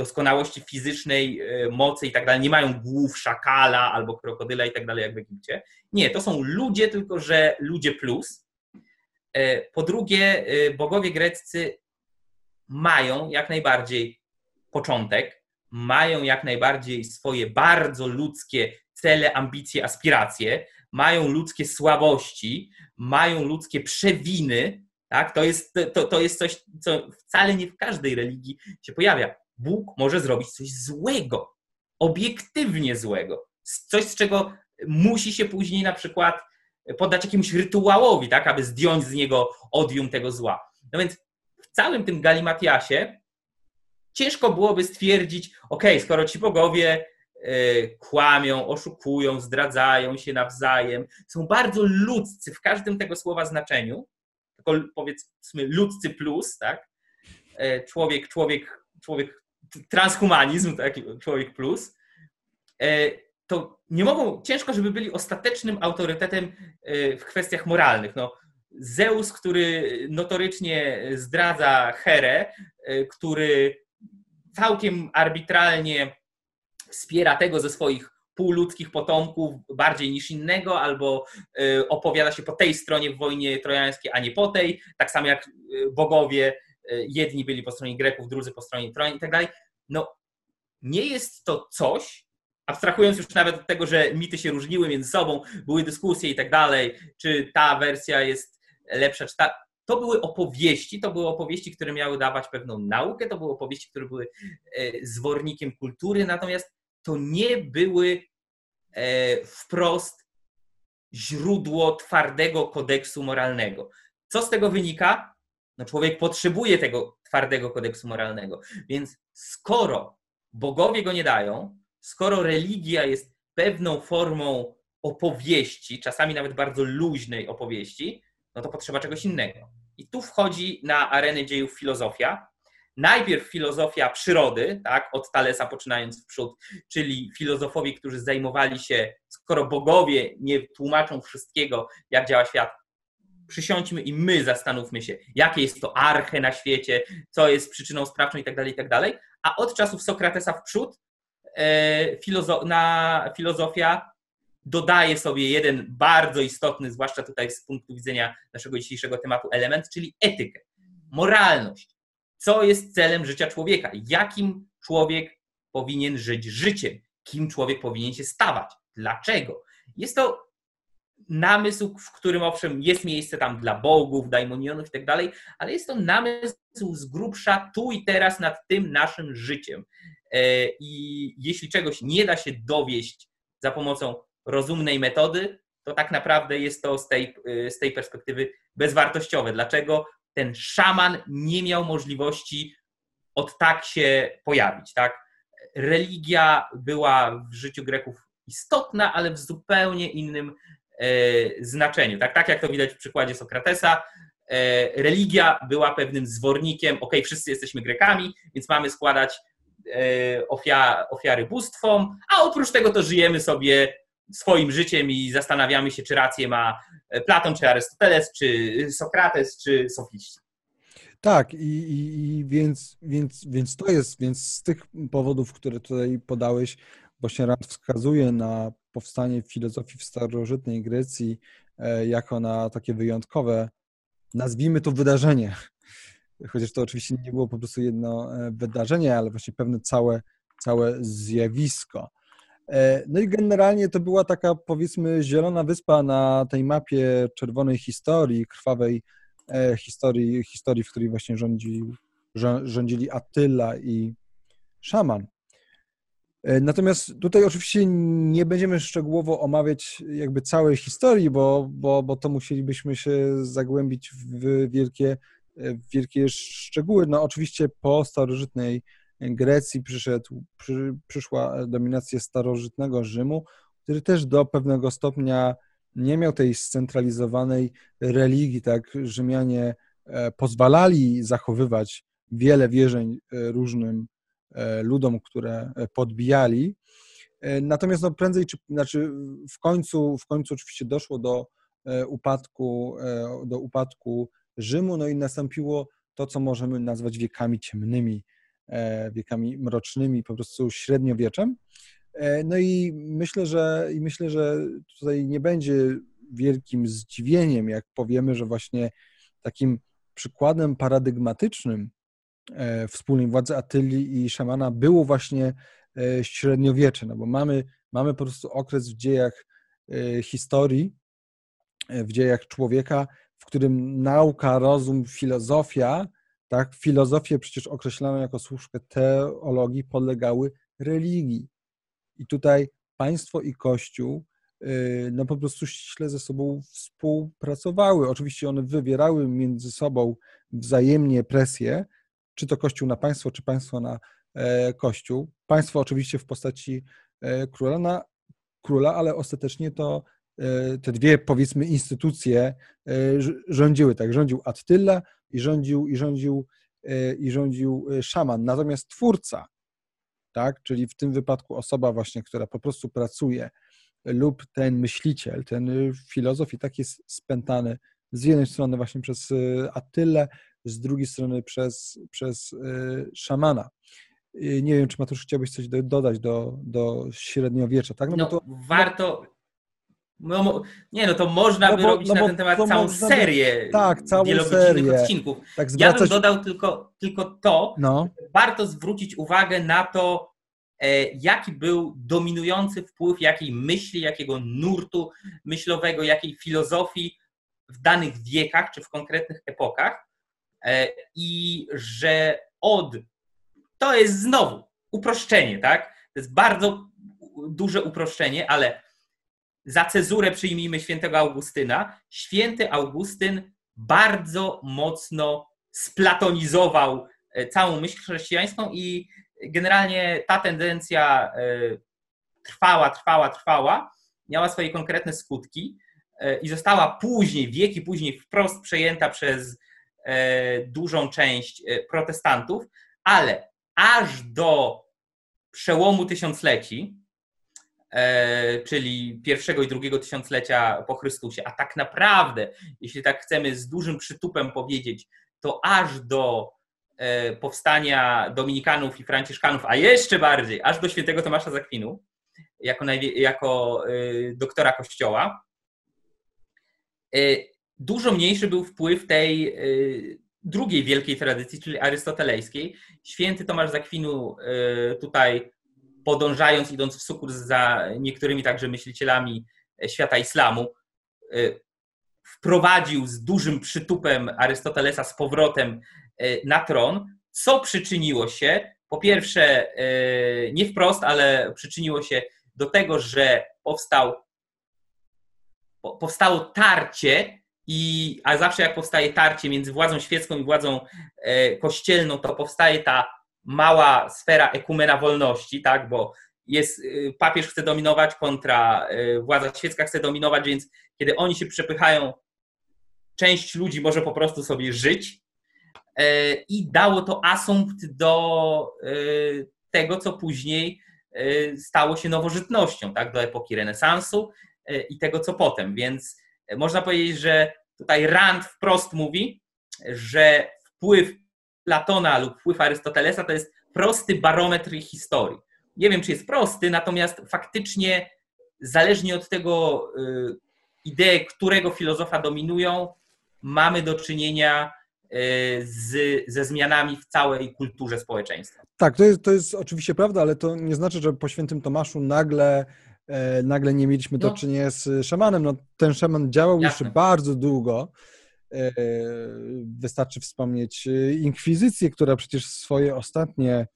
doskonałości fizycznej, e, mocy i tak dalej. Nie mają głów szakala albo krokodyla i tak dalej, jak w Egipcie. Nie, to są ludzie, tylko że ludzie plus. E, po drugie, e, bogowie greccy mają jak najbardziej początek, mają jak najbardziej swoje bardzo ludzkie cele, ambicje, aspiracje, mają ludzkie słabości, mają ludzkie przewiny, tak? To, jest, to, to jest coś, co wcale nie w każdej religii się pojawia. Bóg może zrobić coś złego, obiektywnie złego, coś, z czego musi się później na przykład poddać jakiemuś rytuałowi, tak, aby zdjąć z niego odium tego zła. No więc w całym tym galimatiasie ciężko byłoby stwierdzić, ok, skoro ci bogowie y, kłamią, oszukują, zdradzają się nawzajem, są bardzo ludzcy w każdym tego słowa znaczeniu, tylko powiedzmy ludzcy plus, tak? E, człowiek, człowiek, człowiek, transhumanizm, tak? Człowiek plus. E, to nie mogą, ciężko, żeby byli ostatecznym autorytetem e, w kwestiach moralnych. No, Zeus, który notorycznie zdradza Herę, który całkiem arbitralnie wspiera tego ze swoich półludzkich potomków bardziej niż innego, albo opowiada się po tej stronie w wojnie trojańskiej, a nie po tej, tak samo jak bogowie, jedni byli po stronie Greków, drudzy po stronie Trojan i tak dalej. No, nie jest to coś, abstrahując już nawet od tego, że mity się różniły między sobą, były dyskusje i tak dalej, czy ta wersja jest lepsza, czy ta, to były opowieści, to były opowieści, które miały dawać pewną naukę, to były opowieści, które były e, zwornikiem kultury, natomiast to nie były e, wprost źródło twardego kodeksu moralnego. Co z tego wynika? No człowiek potrzebuje tego twardego kodeksu moralnego. Więc skoro bogowie go nie dają, skoro religia jest pewną formą opowieści, czasami nawet bardzo luźnej opowieści, no to potrzeba czegoś innego. I tu wchodzi na arenę dziejów filozofia. Najpierw filozofia przyrody, tak, od Talesa poczynając w przód, czyli filozofowie, którzy zajmowali się, skoro bogowie nie tłumaczą wszystkiego, jak działa świat, przysiądźmy i my zastanówmy się, jakie jest to arche na świecie, co jest przyczyną sprawczą i tak dalej, i tak. A od czasów Sokratesa w przód e, filozo na filozofia dodaje sobie jeden bardzo istotny, zwłaszcza tutaj z punktu widzenia naszego dzisiejszego tematu, element, czyli etykę, moralność. Co jest celem życia człowieka? Jakim człowiek powinien żyć życiem? Kim człowiek powinien się stawać? Dlaczego? Jest to namysł, w którym owszem jest miejsce tam dla bogów, daimonionów i tak dalej, ale jest to namysł z grubsza tu i teraz nad tym naszym życiem. E, I jeśli czegoś nie da się dowieść za pomocą rozumnej metody, to tak naprawdę jest to z tej, z tej perspektywy bezwartościowe. Dlaczego ten szaman nie miał możliwości od tak się pojawić, tak? Religia była w życiu Greków istotna, ale w zupełnie innym e, znaczeniu. Tak, tak jak to widać w przykładzie Sokratesa, e, religia była pewnym zwornikiem, ok, wszyscy jesteśmy Grekami, więc mamy składać e, ofiary bóstwom, a oprócz tego to żyjemy sobie swoim życiem i zastanawiamy się, czy rację ma Platon, czy Arystoteles, czy Sokrates, czy sofiści.
Tak, i, i, i, więc, więc, więc to jest, więc z tych powodów, które tutaj podałeś, właśnie Rand wskazuje na powstanie filozofii w starożytnej Grecji e, jako na takie wyjątkowe, nazwijmy to wydarzenie. Chociaż to oczywiście nie było po prostu jedno e, wydarzenie, ale właśnie pewne całe, całe zjawisko. E, no i generalnie to była taka, powiedzmy, zielona wyspa na tej mapie czerwonej historii, krwawej historii, historii w której właśnie rządził, rządzili Attila i szaman. E, natomiast tutaj oczywiście nie będziemy szczegółowo omawiać jakby całej historii, bo, bo, bo to musielibyśmy się zagłębić w wielkie, w wielkie szczegóły. No oczywiście po starożytnej Grecji przyszedł, przy, przyszła dominacja starożytnego Rzymu, który też do pewnego stopnia nie miał tej scentralizowanej religii, tak Rzymianie e, pozwalali zachowywać wiele wierzeń e, różnym e, ludom, które podbijali. Natomiast no prędzej, czy, znaczy w końcu, w końcu oczywiście doszło do upadku, do upadku Rzymu, no i nastąpiło to, co możemy nazwać wiekami ciemnymi E, wiekami mrocznymi, po prostu średniowieczem. E, no i myślę, że i myślę, że tutaj nie będzie wielkim zdziwieniem, jak powiemy, że właśnie takim przykładem paradygmatycznym e, wspólnej władzy Atyli i szamana było właśnie średniowiecze, no bo mamy, mamy po prostu okres w dziejach historii, w dziejach człowieka, w którym nauka, rozum, filozofia tak? Filozofie przecież określane jako służbę teologii podlegały religii. I tutaj państwo i Kościół no po prostu ściśle ze sobą współpracowały. Oczywiście one wywierały między sobą wzajemnie presję, czy to Kościół na państwo, czy państwo na e, Kościół. Państwo oczywiście w postaci e, króla, na króla ale ostatecznie to e, te dwie, powiedzmy, instytucje rządziły. Tak, rządził Attila, i rządził, i rządził, i rządził szaman. Natomiast twórca, tak, czyli w tym wypadku osoba właśnie, która po prostu pracuje lub ten myśliciel, ten filozof i tak jest spętany z jednej strony właśnie przez Attylę, z drugiej strony przez, przez szamana. Nie wiem, czy Matusz chciałbyś coś dodać do, do średniowiecza, tak?
No, no to, warto, no, nie, no to można no by robić no na ten temat całą serię by,
tak, całą serię.
odcinków. Tak zwracać... Ja bym dodał tylko, tylko to, no. warto zwrócić uwagę na to, e, jaki był dominujący wpływ jakiej myśli, jakiego nurtu myślowego, jakiej filozofii w danych wiekach czy w konkretnych epokach i że od to jest znowu uproszczenie, tak? To jest bardzo duże uproszczenie, ale za cezurę przyjmijmy świętego Augustyna. Święty Augustyn bardzo mocno splatonizował e, całą myśl chrześcijańską i generalnie ta tendencja e, trwała, trwała, trwała, miała swoje konkretne skutki e, i została później, wieki później wprost przejęta przez dużą część protestantów, ale aż do przełomu tysiącleci, e, czyli pierwszego i drugiego tysiąclecia po Chrystusie, a tak naprawdę, jeśli tak chcemy z dużym przytupem powiedzieć, to aż do e, powstania Dominikanów i Franciszkanów, a jeszcze bardziej, aż do świętego Tomasza Zakwinu, jako, jako e, doktora Kościoła, dużo mniejszy był wpływ tej drugiej wielkiej tradycji, czyli arystotelejskiej. Święty Tomasz Zakwinu e, tutaj podążając, idąc w sukurs za niektórymi także myślicielami świata islamu, e, wprowadził z dużym przytupem Arystotelesa z powrotem e, na tron, co przyczyniło się, po pierwsze, nie wprost, ale przyczyniło się do tego, że powstał, powstało tarcie i, a zawsze jak powstaje tarcie między władzą świecką i władzą e, kościelną, to powstaje ta mała sfera ekumena wolności, tak, bo jest, e, papież chce dominować kontra e, władza świecka chce dominować, więc kiedy oni się przepychają, część ludzi może po prostu sobie żyć. I dało to asumpt do tego, co później stało się nowożytnością, tak, do epoki renesansu i tego, co potem, więc można powiedzieć, że Tutaj Rand wprost mówi, że wpływ Platona lub wpływ Arystotelesa to jest prosty barometr historii. Nie wiem, czy jest prosty, natomiast faktycznie zależnie od tego y, idee, którego filozofa dominują, mamy do czynienia y, z, ze zmianami w całej kulturze społeczeństwa.
Tak, to jest, to jest oczywiście prawda, ale to nie znaczy, że po świętym Tomaszu nagle E, nagle nie mieliśmy do no. czynienia z szamanem. No, ten szaman działał Jasne. jeszcze bardzo długo. E, wystarczy wspomnieć e, inkwizycję, która przecież swoje ostatnie,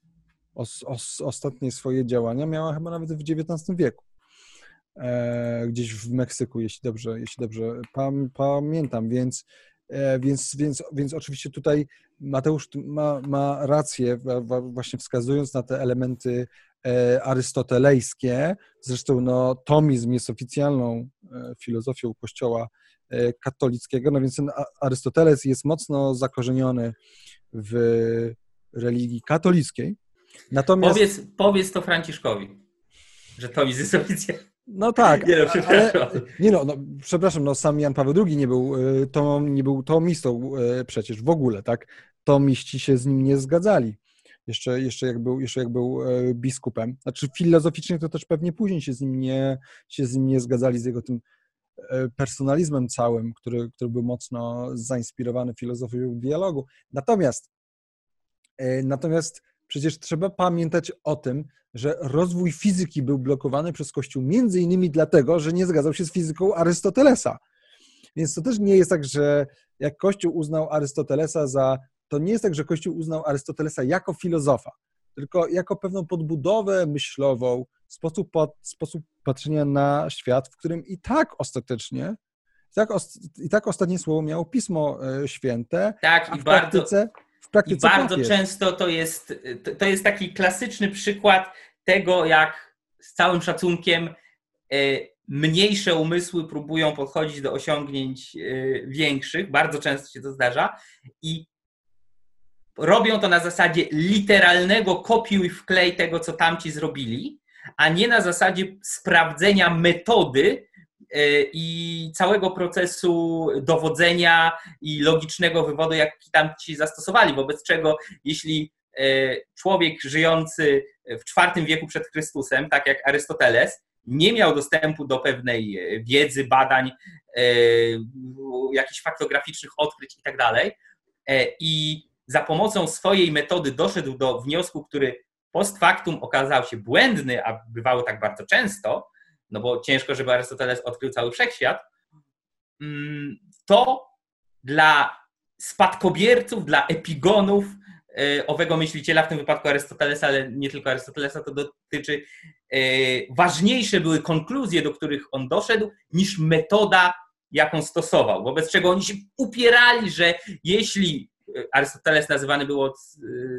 os, os, ostatnie swoje działania miała chyba nawet w XIX wieku. Gdzieś w Meksyku, jeśli dobrze, jeśli dobrze pamiętam, więc, więc, więc, więc oczywiście tutaj Mateusz ma, ma rację, właśnie wskazując na te elementy E, arystotelejskie. Zresztą no, tomizm jest oficjalną e, filozofią Kościoła e, katolickiego, no więc ten Arystoteles jest mocno zakorzeniony w religii katolickiej.
Natomiast... Powiedz, powiedz to Franciszkowi, że tomizm jest oficjalny.
No tak, nie no, przepraszam. Ale, nie no, no, przepraszam, no sam Jan Paweł II nie był, to, nie był tomistą przecież w ogóle, tak? Tomiści się z nim nie zgadzali jeszcze, jeszcze, jak był, jeszcze jak był e, biskupem. Znaczy filozoficznie to też pewnie później się z nim nie, się z nim nie zgadzali, z jego tym e, personalizmem całym, który, który był mocno zainspirowany filozofią dialogu. Natomiast, e, natomiast przecież trzeba pamiętać o tym, że rozwój fizyki był blokowany przez Kościół między innymi dlatego, że nie zgadzał się z fizyką Arystotelesa. Więc to też nie jest tak, że jak Kościół uznał Arystotelesa za to nie jest tak, że Kościół uznał Arystotelesa jako filozofa, tylko jako pewną podbudowę myślową, sposób, sposób patrzenia na świat, w którym i tak ostatecznie, i tak, i tak ostatnie słowo miało Pismo e, Święte.
Tak, i praktyce, bardzo, w praktyce i bardzo często to jest, to jest taki klasyczny przykład tego, jak z całym szacunkiem e, mniejsze umysły próbują podchodzić do osiągnięć e, większych, bardzo często się to zdarza. I robią to na zasadzie literalnego kopiuj wklej tego, co tamci zrobili, a nie na zasadzie sprawdzenia metody i całego procesu dowodzenia i logicznego wywodu, jaki tamci zastosowali. Wobec czego, jeśli e, człowiek żyjący w IV wieku przed Chrystusem, tak jak Arystoteles, nie miał dostępu do pewnej wiedzy, badań, e, jakichś faktograficznych odkryć i tak i za pomocą swojej metody doszedł do wniosku, który post factum okazał się błędny, a bywało tak bardzo często, no bo ciężko, żeby Arystoteles odkrył cały wszechświat, mm, to dla spadkobierców, dla epigonów e, owego myśliciela, w tym wypadku Arystotelesa, ale nie tylko Arystotelesa, to dotyczy, e, ważniejsze były konkluzje, do których on doszedł, niż metoda, jaką stosował. Wobec czego oni się upierali, że jeśli Arystoteles nazywany był od,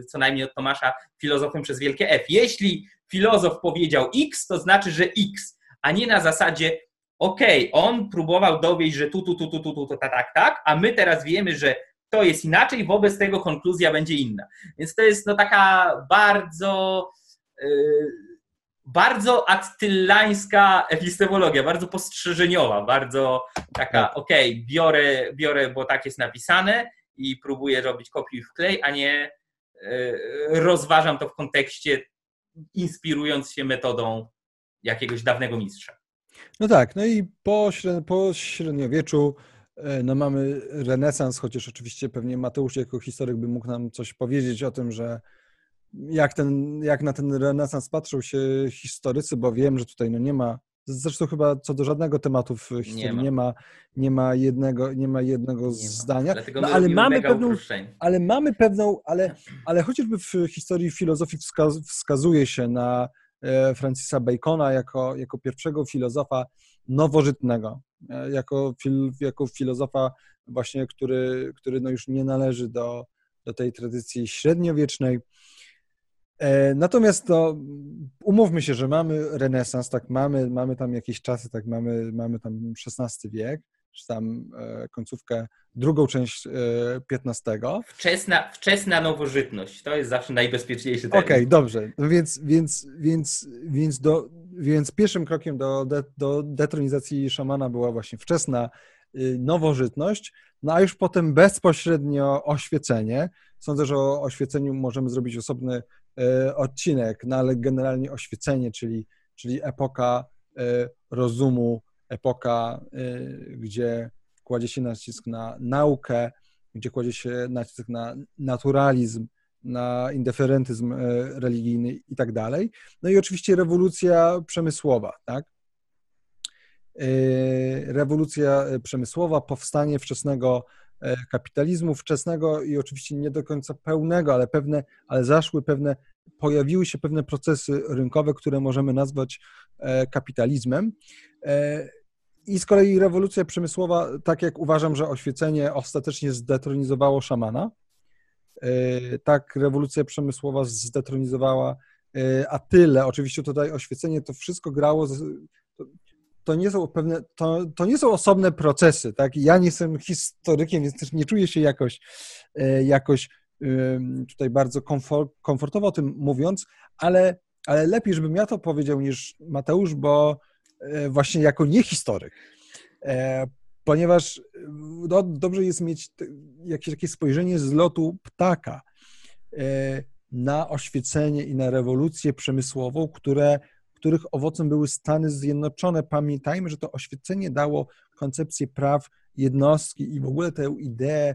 co najmniej od Tomasza filozofem przez wielkie F. Jeśli filozof powiedział X, to znaczy, że X, a nie na zasadzie okej, okay, on próbował dowieść, że tu, tu, tu, tu, tu, tu, tak, tak, tak, a my teraz wiemy, że to jest inaczej, wobec tego konkluzja będzie inna. Więc to jest no taka bardzo yy, bardzo attylańska epistemologia, bardzo postrzeżeniowa, bardzo taka, tak. okej, okay, biorę, biorę, bo tak jest napisane i próbuję robić kopiuj w klej, a nie yy, rozważam to w kontekście inspirując się metodą jakiegoś dawnego mistrza.
No tak, no i po, po średniowieczu e, no mamy renesans, chociaż oczywiście pewnie Mateusz jako historyk by mógł nam coś powiedzieć o tym, że jak, ten, jak na ten renesans patrzą się historycy, bo wiem, że tutaj no nie ma, zresztą chyba co do żadnego tematu w historii nie ma, nie ma, nie ma jednego, nie ma jednego nie zdania,
ma. No, ale mamy pewną,
ale mamy pewną, ale, ale chociażby w historii filozofii wskaz, wskazuje się na Francisa Bacona jako, jako pierwszego filozofa nowożytnego, e, jako, fil, jako filozofa właśnie, który, który no już nie należy do, do tej tradycji średniowiecznej. E, natomiast to umówmy się, że mamy renesans, tak, mamy, mamy tam jakieś czasy, tak, mamy, mamy tam XVI wiek, czy tam e, końcówkę, drugą część XV. E,
wczesna, wczesna nowożytność, to jest zawsze najbezpieczniejszy termin.
Okej, okay, dobrze, no więc, więc, więc, więc, do, więc pierwszym krokiem do, de, do detronizacji szamana była właśnie wczesna y, nowożytność, no a już potem bezpośrednio oświecenie. Sądzę, że o oświeceniu możemy zrobić osobny e, odcinek, no ale generalnie oświecenie, czyli, czyli epoka rozumu, epoka, y, gdzie kładzie się nacisk na naukę, gdzie kładzie się nacisk na naturalizm, na indyferentyzm y, religijny i tak dalej. No i oczywiście rewolucja przemysłowa, tak? Y, rewolucja przemysłowa, powstanie wczesnego kapitalizmu, wczesnego i oczywiście nie do końca pełnego, ale pewne, ale zaszły pewne, pojawiły się pewne procesy rynkowe, które możemy nazwać kapitalizmem. I z kolei rewolucja przemysłowa, tak jak uważam, że oświecenie ostatecznie zdetronizowało szamana, e, tak rewolucja przemysłowa zdetronizowała e, a tyle. Oczywiście tutaj oświecenie to wszystko grało. to nie są pewne, to, to nie są osobne procesy, tak? Ja nie jestem historykiem, więc też nie czuję się jakoś, e, jakoś tutaj bardzo komfort, komfortowo o tym mówiąc, ale, ale lepiej, żebym ja to powiedział niż Mateusz, bo właśnie jako niehistoryk, e, ponieważ no, dobrze jest mieć jakieś takie spojrzenie z lotu ptaka e, na oświecenie i na rewolucję przemysłową, które, których owocem były Stany Zjednoczone. Pamiętajmy, że to oświecenie dało koncepcję praw jednostki i w ogóle tę ideę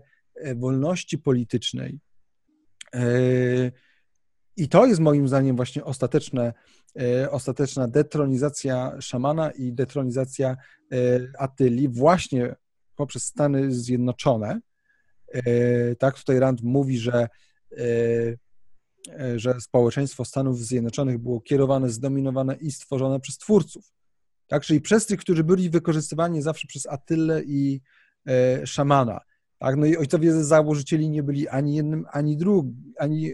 wolności politycznej. I to jest moim zdaniem właśnie ostateczne E, ostateczna detronizacja szamana i detronizacja e, Atyli właśnie poprzez Stany Zjednoczone. E, tak, tutaj Rand mówi, że, że społeczeństwo Stanów Zjednoczonych było kierowane, zdominowane i stworzone przez twórców. Tak, czyli przez tych, którzy byli wykorzystywani zawsze przez Atylę i szamana. Tak, no i ojcowie założycieli nie byli ani jednym, ani, drugi, ani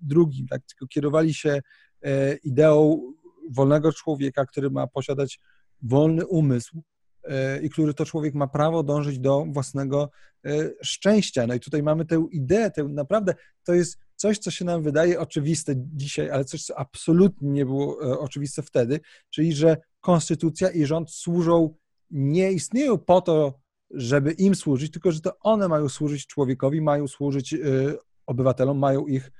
drugim, tak, tylko kierowali się E, ideą wolnego człowieka, który ma posiadać wolny umysł e, i który to człowiek ma prawo dążyć do własnego e, szczęścia. No i tutaj mamy tę ideę, tę naprawdę to jest coś, co się nam wydaje oczywiste dzisiaj, ale coś, co absolutnie nie było oczywiste wtedy, czyli że konstytucja i rząd służą, nie istnieją po to, żeby im służyć, tylko że to one mają służyć człowiekowi, mają służyć obywatelom, mają ich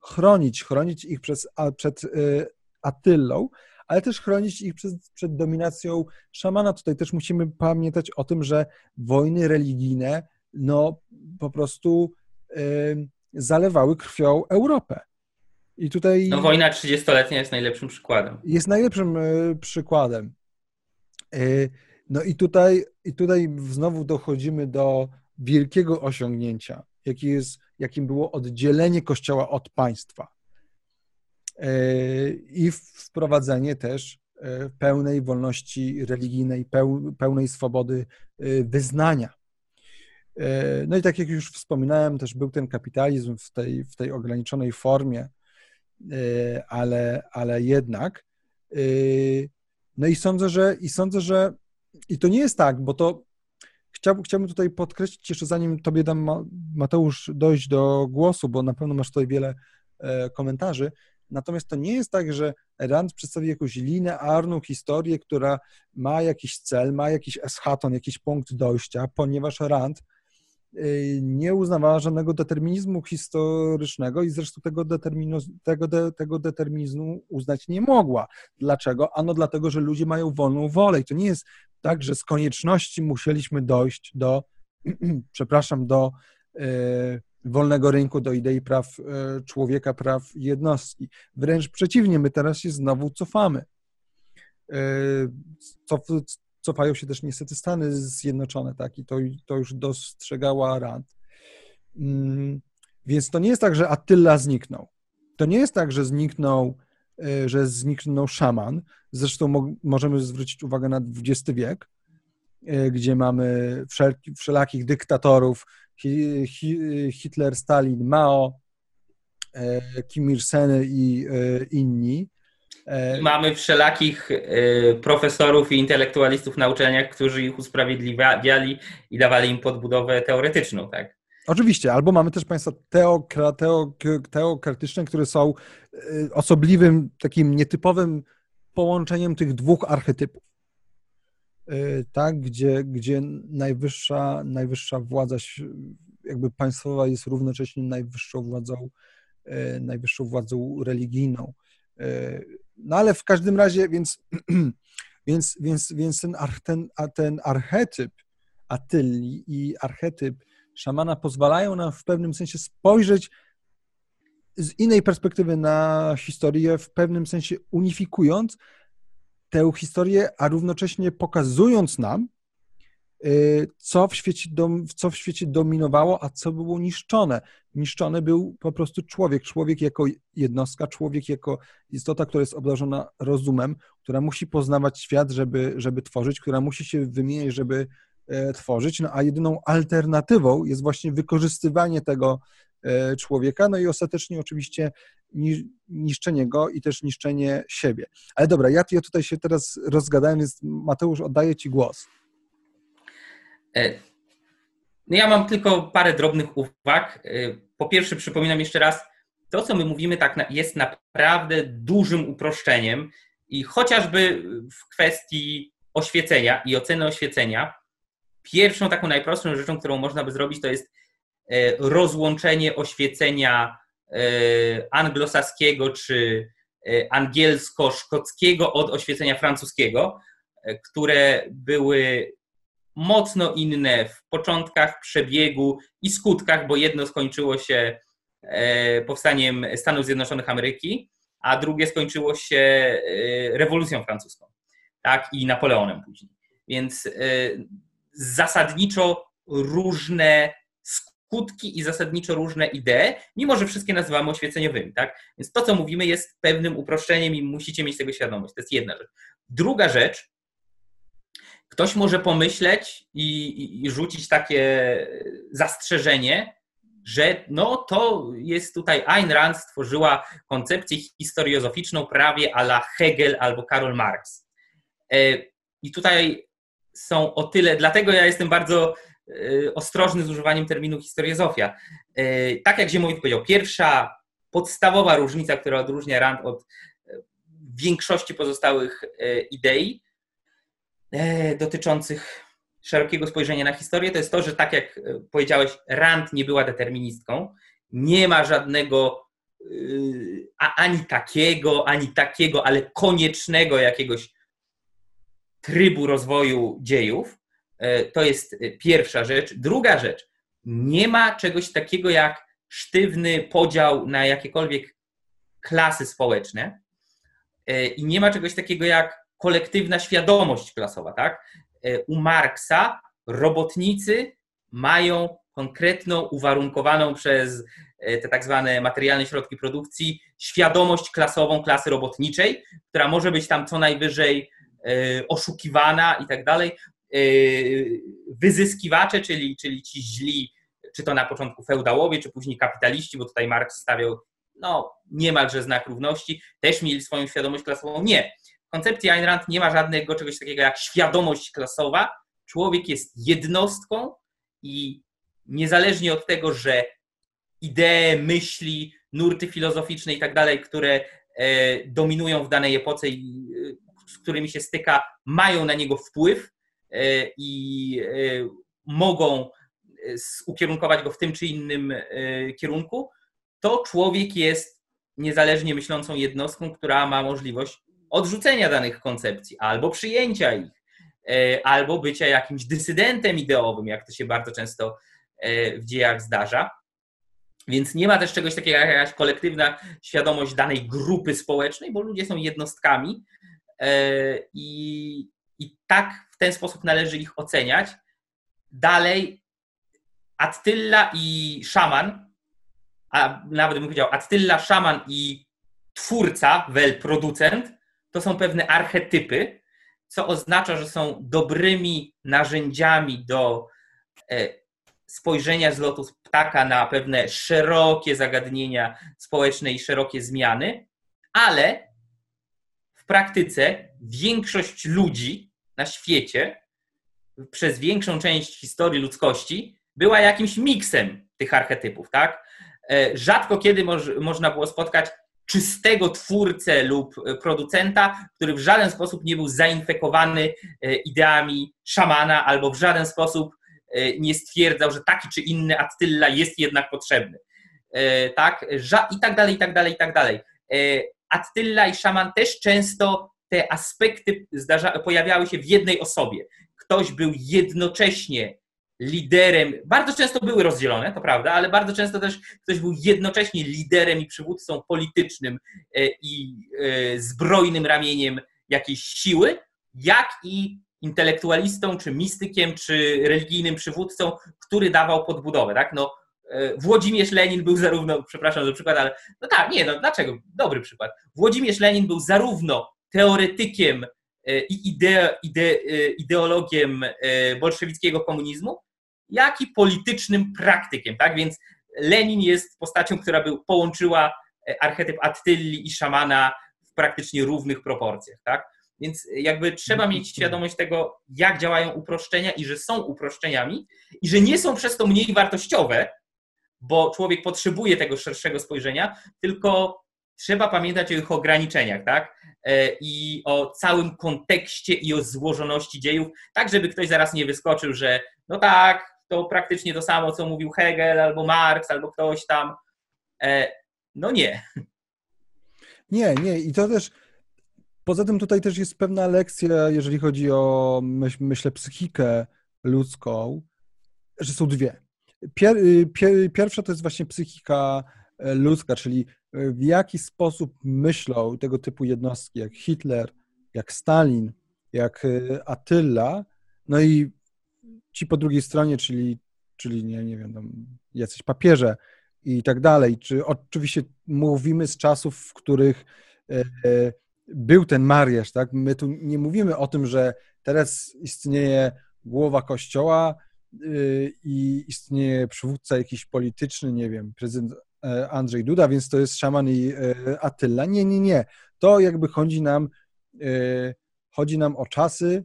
chronić, chronić ich przez, przed y, Attylą, ale też chronić ich przed, przed dominacją szamana. Tutaj też musimy pamiętać o tym, że wojny religijne no po prostu y, zalewały krwią Europę. I tutaj.
No, wojna 30-letnia jest najlepszym przykładem.
Jest najlepszym y, przykładem. No i tutaj, i tutaj znowu dochodzimy do wielkiego osiągnięcia, jaki jest, jakim było oddzielenie Kościoła od państwa i wprowadzenie też pełnej wolności religijnej, pełnej swobody wyznania. No i tak jak już wspominałem, też był ten kapitalizm w tej, w tej ograniczonej formie, ale, ale jednak. No i sądzę, że i sądzę, że i to nie jest tak, bo to chciałbym, tutaj podkreślić jeszcze zanim tobie dam Mateusz dojść do głosu, bo na pewno masz tutaj wiele e, komentarzy. Natomiast to nie jest tak, że Rand przedstawi jakąś linearną historię, która ma jakiś cel, ma jakiś eschaton, jakiś punkt dojścia, ponieważ Rand nie uznawała żadnego determinizmu historycznego i zresztą tego, determinu, tego, de, tego determinizmu uznać nie mogła. Dlaczego? Ano dlatego, że ludzie mają wolną wolę i to nie jest tak, że z konieczności musieliśmy dojść do, *clears throat* przepraszam, do y, wolnego rynku, do idei praw e, człowieka, praw jednostki. Wręcz przeciwnie, my teraz się znowu cofamy. E, cof, cofają się też niestety Stany Zjednoczone, tak, i to, to już dostrzegała Rand. Mm, więc to nie jest tak, że Attila zniknął. To nie jest tak, że zniknął, e, że zniknął szaman. Zresztą mo możemy zwrócić uwagę na XX wiek, gdzie mamy wszelki, wszelakich dyktatorów, Hitler, Stalin, Mao, e, Kim Il-seny i e, inni.
E, mamy wszelakich profesorów i intelektualistów na uczelniach, którzy ich usprawiedliwiali i dawali im podbudowę teoretyczną, tak?
Oczywiście, albo mamy też państwa teokra, teo, teokratyczne, które są osobliwym, takim nietypowym połączeniem tych dwóch archetypów. Tak, gdzie, gdzie najwyższa, najwyższa władza jakby państwowa jest równocześnie najwyższą władzą, najwyższą władzą religijną. No ale w każdym razie, więc, *clears throat* więc, więc, więc ten, ten, ten archetyp Atylli i archetyp szamana pozwalają nam w pewnym sensie spojrzeć z innej perspektywy na historię, w pewnym sensie unifikując, tę historię, a równocześnie pokazując nam, co w, świecie dom, co w świecie dominowało, a co było niszczone. Niszczony był po prostu człowiek, człowiek jako jednostka, człowiek jako istota, która jest obdarzona rozumem, która musi poznawać świat, żeby, żeby tworzyć, która musi się wymieniać, żeby e, tworzyć, no a jedyną alternatywą jest właśnie wykorzystywanie tego e, człowieka, no i ostatecznie oczywiście niszczenie go i też niszczenie siebie. Ale dobra, ja, ja tutaj się teraz rozgadałem, więc Mateusz, oddaję Ci głos.
E, no ja mam tylko parę drobnych uwag. E, po pierwsze, przypominam jeszcze raz, to, co my mówimy, tak jest naprawdę dużym uproszczeniem i chociażby w kwestii oświecenia i oceny oświecenia, pierwszą taką najprostszą rzeczą, którą można by zrobić, to jest e, rozłączenie oświecenia anglosaskiego czy angielsko-szkockiego od oświecenia francuskiego, które były mocno inne w początkach, przebiegu i skutkach, bo jedno skończyło się powstaniem Stanów Zjednoczonych Ameryki, a drugie skończyło się rewolucją francuską, tak, i Napoleonem później. Więc zasadniczo różne skutki i zasadniczo różne idee, mimo że wszystkie nazywamy oświeceniowymi, tak? Więc to, co mówimy, jest pewnym uproszczeniem i musicie mieć tego świadomość. To jest jedna rzecz. Druga rzecz, ktoś może pomyśleć i, i rzucić takie zastrzeżenie, że no to jest tutaj Ayn Rand stworzyła koncepcję historiozoficzną prawie a la Hegel albo Karol Marx. E, I tutaj są o tyle, dlatego ja jestem bardzo Y, ostrożny z używaniem terminu historiozofia. Y, tak jak Ziemowit powiedział, pierwsza podstawowa różnica, która odróżnia Rand od większości pozostałych idei dotyczących szerokiego spojrzenia na historię, to jest to, że tak jak powiedziałeś, Rand nie była deterministką, nie ma żadnego ani takiego, ani takiego, ale koniecznego jakiegoś trybu rozwoju dziejów, E, to jest e, pierwsza rzecz. Druga rzecz, nie ma czegoś takiego jak sztywny podział na jakiekolwiek klasy społeczne e, i nie ma czegoś takiego jak kolektywna świadomość klasowa, tak? u Marksa robotnicy mają konkretną, uwarunkowaną przez te tak zwane materialne środki produkcji świadomość klasową klasy robotniczej, która może być tam co najwyżej oszukiwana i tak dalej. Wyzyskiwacze, czyli, czyli ci źli, czy to na początku feudałowie, czy później kapitaliści, bo tutaj Marx stawiał no, niemalże znak równości, też mieli swoją świadomość klasową. Nie. Koncepcji Ayn Rand nie ma żadnego czegoś takiego jak świadomość klasowa. Człowiek jest jednostką i niezależnie od tego, że idee, myśli, nurty filozoficzne i tak dalej, które e, dominują w danej epoce i e, z którymi się styka, mają na niego wpływ e, i mogą ukierunkować go w tym czy innym kierunku, to człowiek jest niezależnie myślącą jednostką, która ma możliwość odrzucenia danych koncepcji albo przyjęcia ich, e, albo bycia jakimś dysydentem ideowym, jak to się bardzo często e, w dziejach zdarza. Więc nie ma też czegoś takiego jak jakaś kolektywna świadomość danej grupy społecznej, bo ludzie są jednostkami e, i, i tak w ten sposób należy ich oceniać. Dalej, Attila i szaman a nawet bym powiedział Attila szaman i twórca, wel producent, to są pewne archetypy, co oznacza, że są dobrymi narzędziami do e, spojrzenia z lotu ptaka na pewne szerokie zagadnienia społeczne i szerokie zmiany, ale w praktyce większość ludzi na świecie przez większą część historii ludzkości była jakimś miksem tych archetypów, tak? E, rzadko kiedy moż, można było spotkać czystego twórcę lub producenta, który w żaden sposób nie był zainfekowany e, ideami szamana albo w żaden sposób e, nie stwierdzał, że taki czy inny Attila jest jednak potrzebny. Tak? I tak dalej, i tak dalej, i tak dalej. Attila i szaman też często te aspekty pojawiały się w jednej osobie. Ktoś był jednocześnie liderem, bardzo często były rozdzielone, to prawda, ale bardzo często też ktoś był jednocześnie liderem i przywódcą politycznym e, i e, zbrojnym ramieniem jakiejś siły, jak i intelektualistą, czy mistykiem, czy religijnym przywódcą, który dawał podbudowę, tak? No, e, Włodzimierz Lenin był zarówno, przepraszam za przykład, ale no tak, nie, no dlaczego? Dobry przykład. Włodzimierz Lenin był zarówno teoretykiem i ide, ide, ideologiem bolszewickiego komunizmu, jak i politycznym praktykiem, tak? Więc Lenin jest postacią, która by połączyła e, archetyp Attyli i szamana w praktycznie równych proporcjach, tak? Więc jakby trzeba mieć świadomość tego, jak działają uproszczenia i że są uproszczeniami i że nie są przez to mniej wartościowe, bo człowiek potrzebuje tego szerszego spojrzenia, tylko trzeba pamiętać o ich ograniczeniach, tak? E, I o całym kontekście i o złożoności dziejów, tak żeby ktoś zaraz nie wyskoczył, że no tak, to praktycznie to samo, co mówił Hegel albo Marx, albo ktoś tam. E, no nie.
Nie, nie. I to też. Poza tym tutaj też jest pewna lekcja, jeżeli chodzi o, myśl, myślę, psychikę ludzką, że są dwie. Pier, pier, pierwsza to jest właśnie psychika e, ludzka, czyli e, w jaki sposób myślą tego typu jednostki, jak Hitler, jak Stalin, jak Attila, no i ci po drugiej stronie, czyli, czyli nie, nie wiem, tam jacyś papieże i tak dalej. Czy oczywiście mówimy z czasów, w których e, był ten mariaż, tak? My tu nie mówimy o tym, że teraz istnieje głowa kościoła y, i istnieje przywódca jakiś polityczny, nie wiem, prezydent e, Andrzej Duda, więc to jest szaman i e, Attila. Nie, nie, nie. To jakby chodzi nam, chodzi nam o czasy,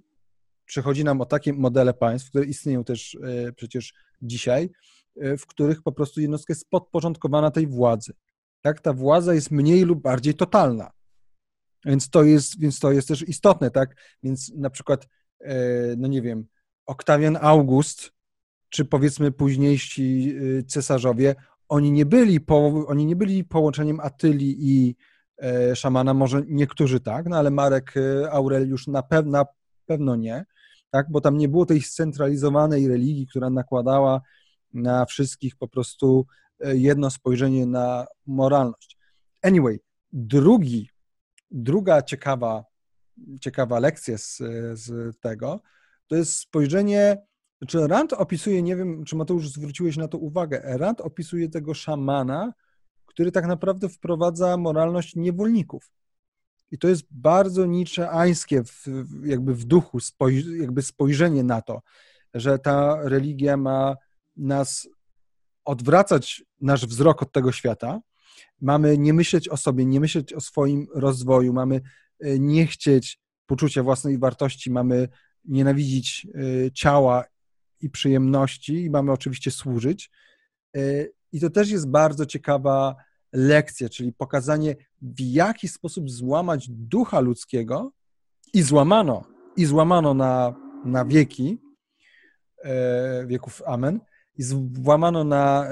Przychodzi nam o takie modele państw, które istnieją też e, przecież dzisiaj, e, w których po prostu jednostka jest podporządkowana tej władzy. Tak, ta władza jest mniej lub bardziej totalna. Więc to jest, więc to jest też istotne, tak? Więc na przykład, e, no nie wiem, Oktawian August, czy powiedzmy późniejsi cesarzowie, oni nie byli, po, oni nie byli połączeniem Atyli i szamana, może niektórzy tak, no ale Marek Aureliusz na, pew, na pewno nie tak? bo tam nie było tej scentralizowanej religii, która nakładała na wszystkich po prostu e, jedno spojrzenie na moralność. Anyway, drugi, druga ciekawa, ciekawa lekcja z, z tego, to jest spojrzenie, czy Rand opisuje, nie wiem, czy Mateusz zwróciłeś na to uwagę, Rand opisuje tego szamana, który tak naprawdę wprowadza moralność niewolników. I to jest bardzo niczeańskie w, jakby w duchu, spoj, jakby spojrzenie na to, że ta religia ma nas odwracać nasz wzrok od tego świata. Mamy nie myśleć o sobie, nie myśleć o swoim rozwoju, mamy e, nie chcieć poczucia własnej wartości, mamy nienawidzić e, ciała i przyjemności i mamy oczywiście służyć. E, I to też jest bardzo ciekawa lekcja, czyli pokazanie, w jaki sposób złamać ducha ludzkiego i złamano, i złamano na, na wieki, wieków Amen, i złamano na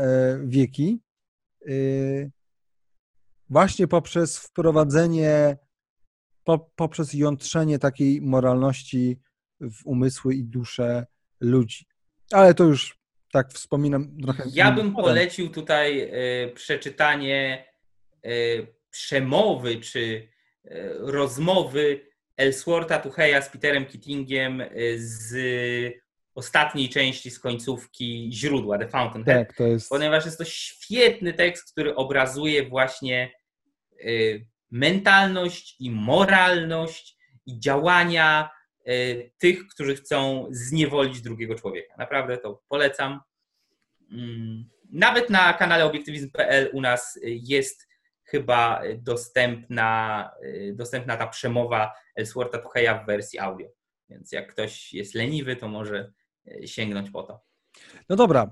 wieki, właśnie poprzez wprowadzenie, po, poprzez jątrzenie takiej moralności w umysły i dusze ludzi. Ale to już tak wspominam trochę.
Ja bym polecił tutaj y, przeczytanie y, przemowy czy y, rozmowy Ellswortha Tucheja z Peterem Keatingiem z ostatniej części z końcówki źródła, The Fountainhead, tak, to jest... ponieważ jest to świetny tekst, który obrazuje właśnie mentalność i moralność i działania tych, którzy chcą zniewolić drugiego człowieka. Naprawdę to polecam. Mm, nawet na kanale obiektywizm.pl u nas jest chyba dostępna, y, dostępna ta przemowa Ellswortha Tucheja w wersji audio. Więc jak ktoś jest leniwy, to może sięgnąć po to.
No dobra,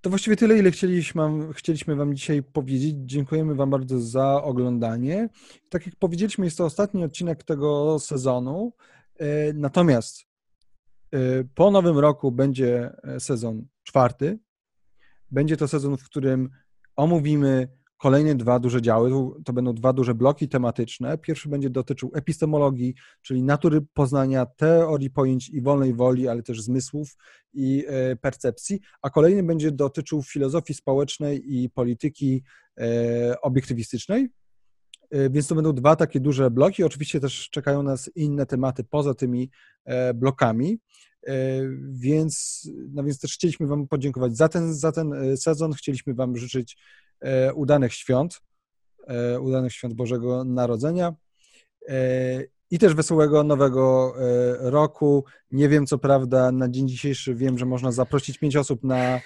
to właściwie tyle, ile chcieliśmy, chcieliśmy Wam dzisiaj powiedzieć. Dziękujemy Wam bardzo za oglądanie. Tak jak powiedzieliśmy, jest to ostatni odcinek tego sezonu. E, natomiast e, po nowym roku będzie e, sezon czwarty. Będzie to sezon, w którym omówimy kolejne dwa duże działy. To będą dwa duże bloki tematyczne. Pierwszy będzie dotyczył epistemologii, czyli natury poznania, teorii pojęć i wolnej woli, ale też zmysłów i e, percepcji, a kolejny będzie dotyczył filozofii społecznej i polityki e, obiektywistycznej. E, więc to będą dwa takie duże bloki. Oczywiście też czekają nas inne tematy poza tymi blokami. Więc, no więc też chcieliśmy Wam podziękować za ten, za ten sezon. Chcieliśmy Wam życzyć udanych świąt, e, udanych świąt Bożego Narodzenia e, i też wesołego nowego roku. Nie wiem, co prawda, na dzień dzisiejszy wiem, że można zaprosić pięć osób na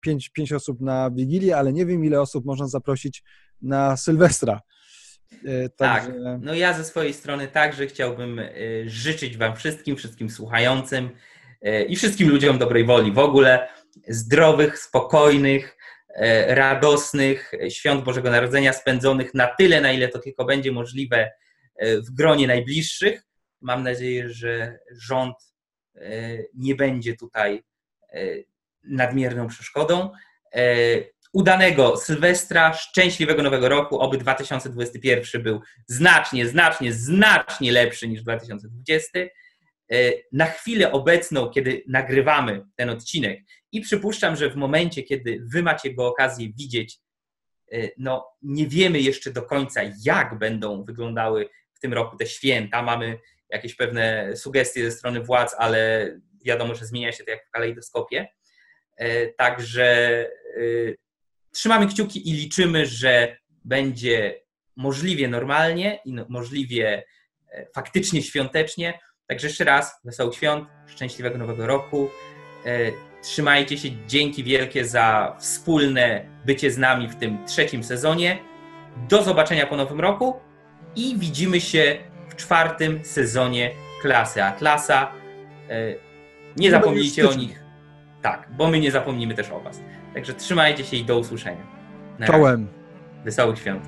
pięć, pięć osób na Wigilię, ale nie wiem, ile osób można zaprosić na Sylwestra.
Także... Tak, no ja ze swojej strony także chciałbym życzyć Wam wszystkim, wszystkim słuchającym i wszystkim ludziom dobrej woli w ogóle, zdrowych, spokojnych, E, radosnych świąt Bożego Narodzenia spędzonych na tyle, na ile to tylko będzie możliwe e, w gronie najbliższych. Mam nadzieję, że rząd e, nie będzie tutaj nadmierną przeszkodą. Udanego Sylwestra, szczęśliwego Nowego Roku, oby 2021 był znacznie, znacznie, znacznie lepszy niż 2020. Na chwilę obecną, kiedy nagrywamy ten odcinek i przypuszczam, że w momencie, kiedy wy macie go okazję widzieć, e, no nie wiemy jeszcze do końca, jak będą wyglądały w tym roku te święta. Mamy jakieś pewne sugestie ze strony władz, ale wiadomo, że zmienia się to jak w kalejdoskopie. E, także e, trzymamy kciuki i liczymy, że będzie możliwie normalnie i no, możliwie faktycznie świątecznie. Także jeszcze raz wesołych świąt, szczęśliwego nowego roku. Trzymajcie się, dzięki wielkie za wspólne bycie z nami w tym trzecim sezonie. Do zobaczenia po nowym roku i widzimy się w czwartym sezonie klasy Atlasa. E, nie zapomnijcie o nich. Tak, bo my nie zapomnimy też o Was. Także trzymajcie się i do usłyszenia.
Czołem.
Wesołych świąt.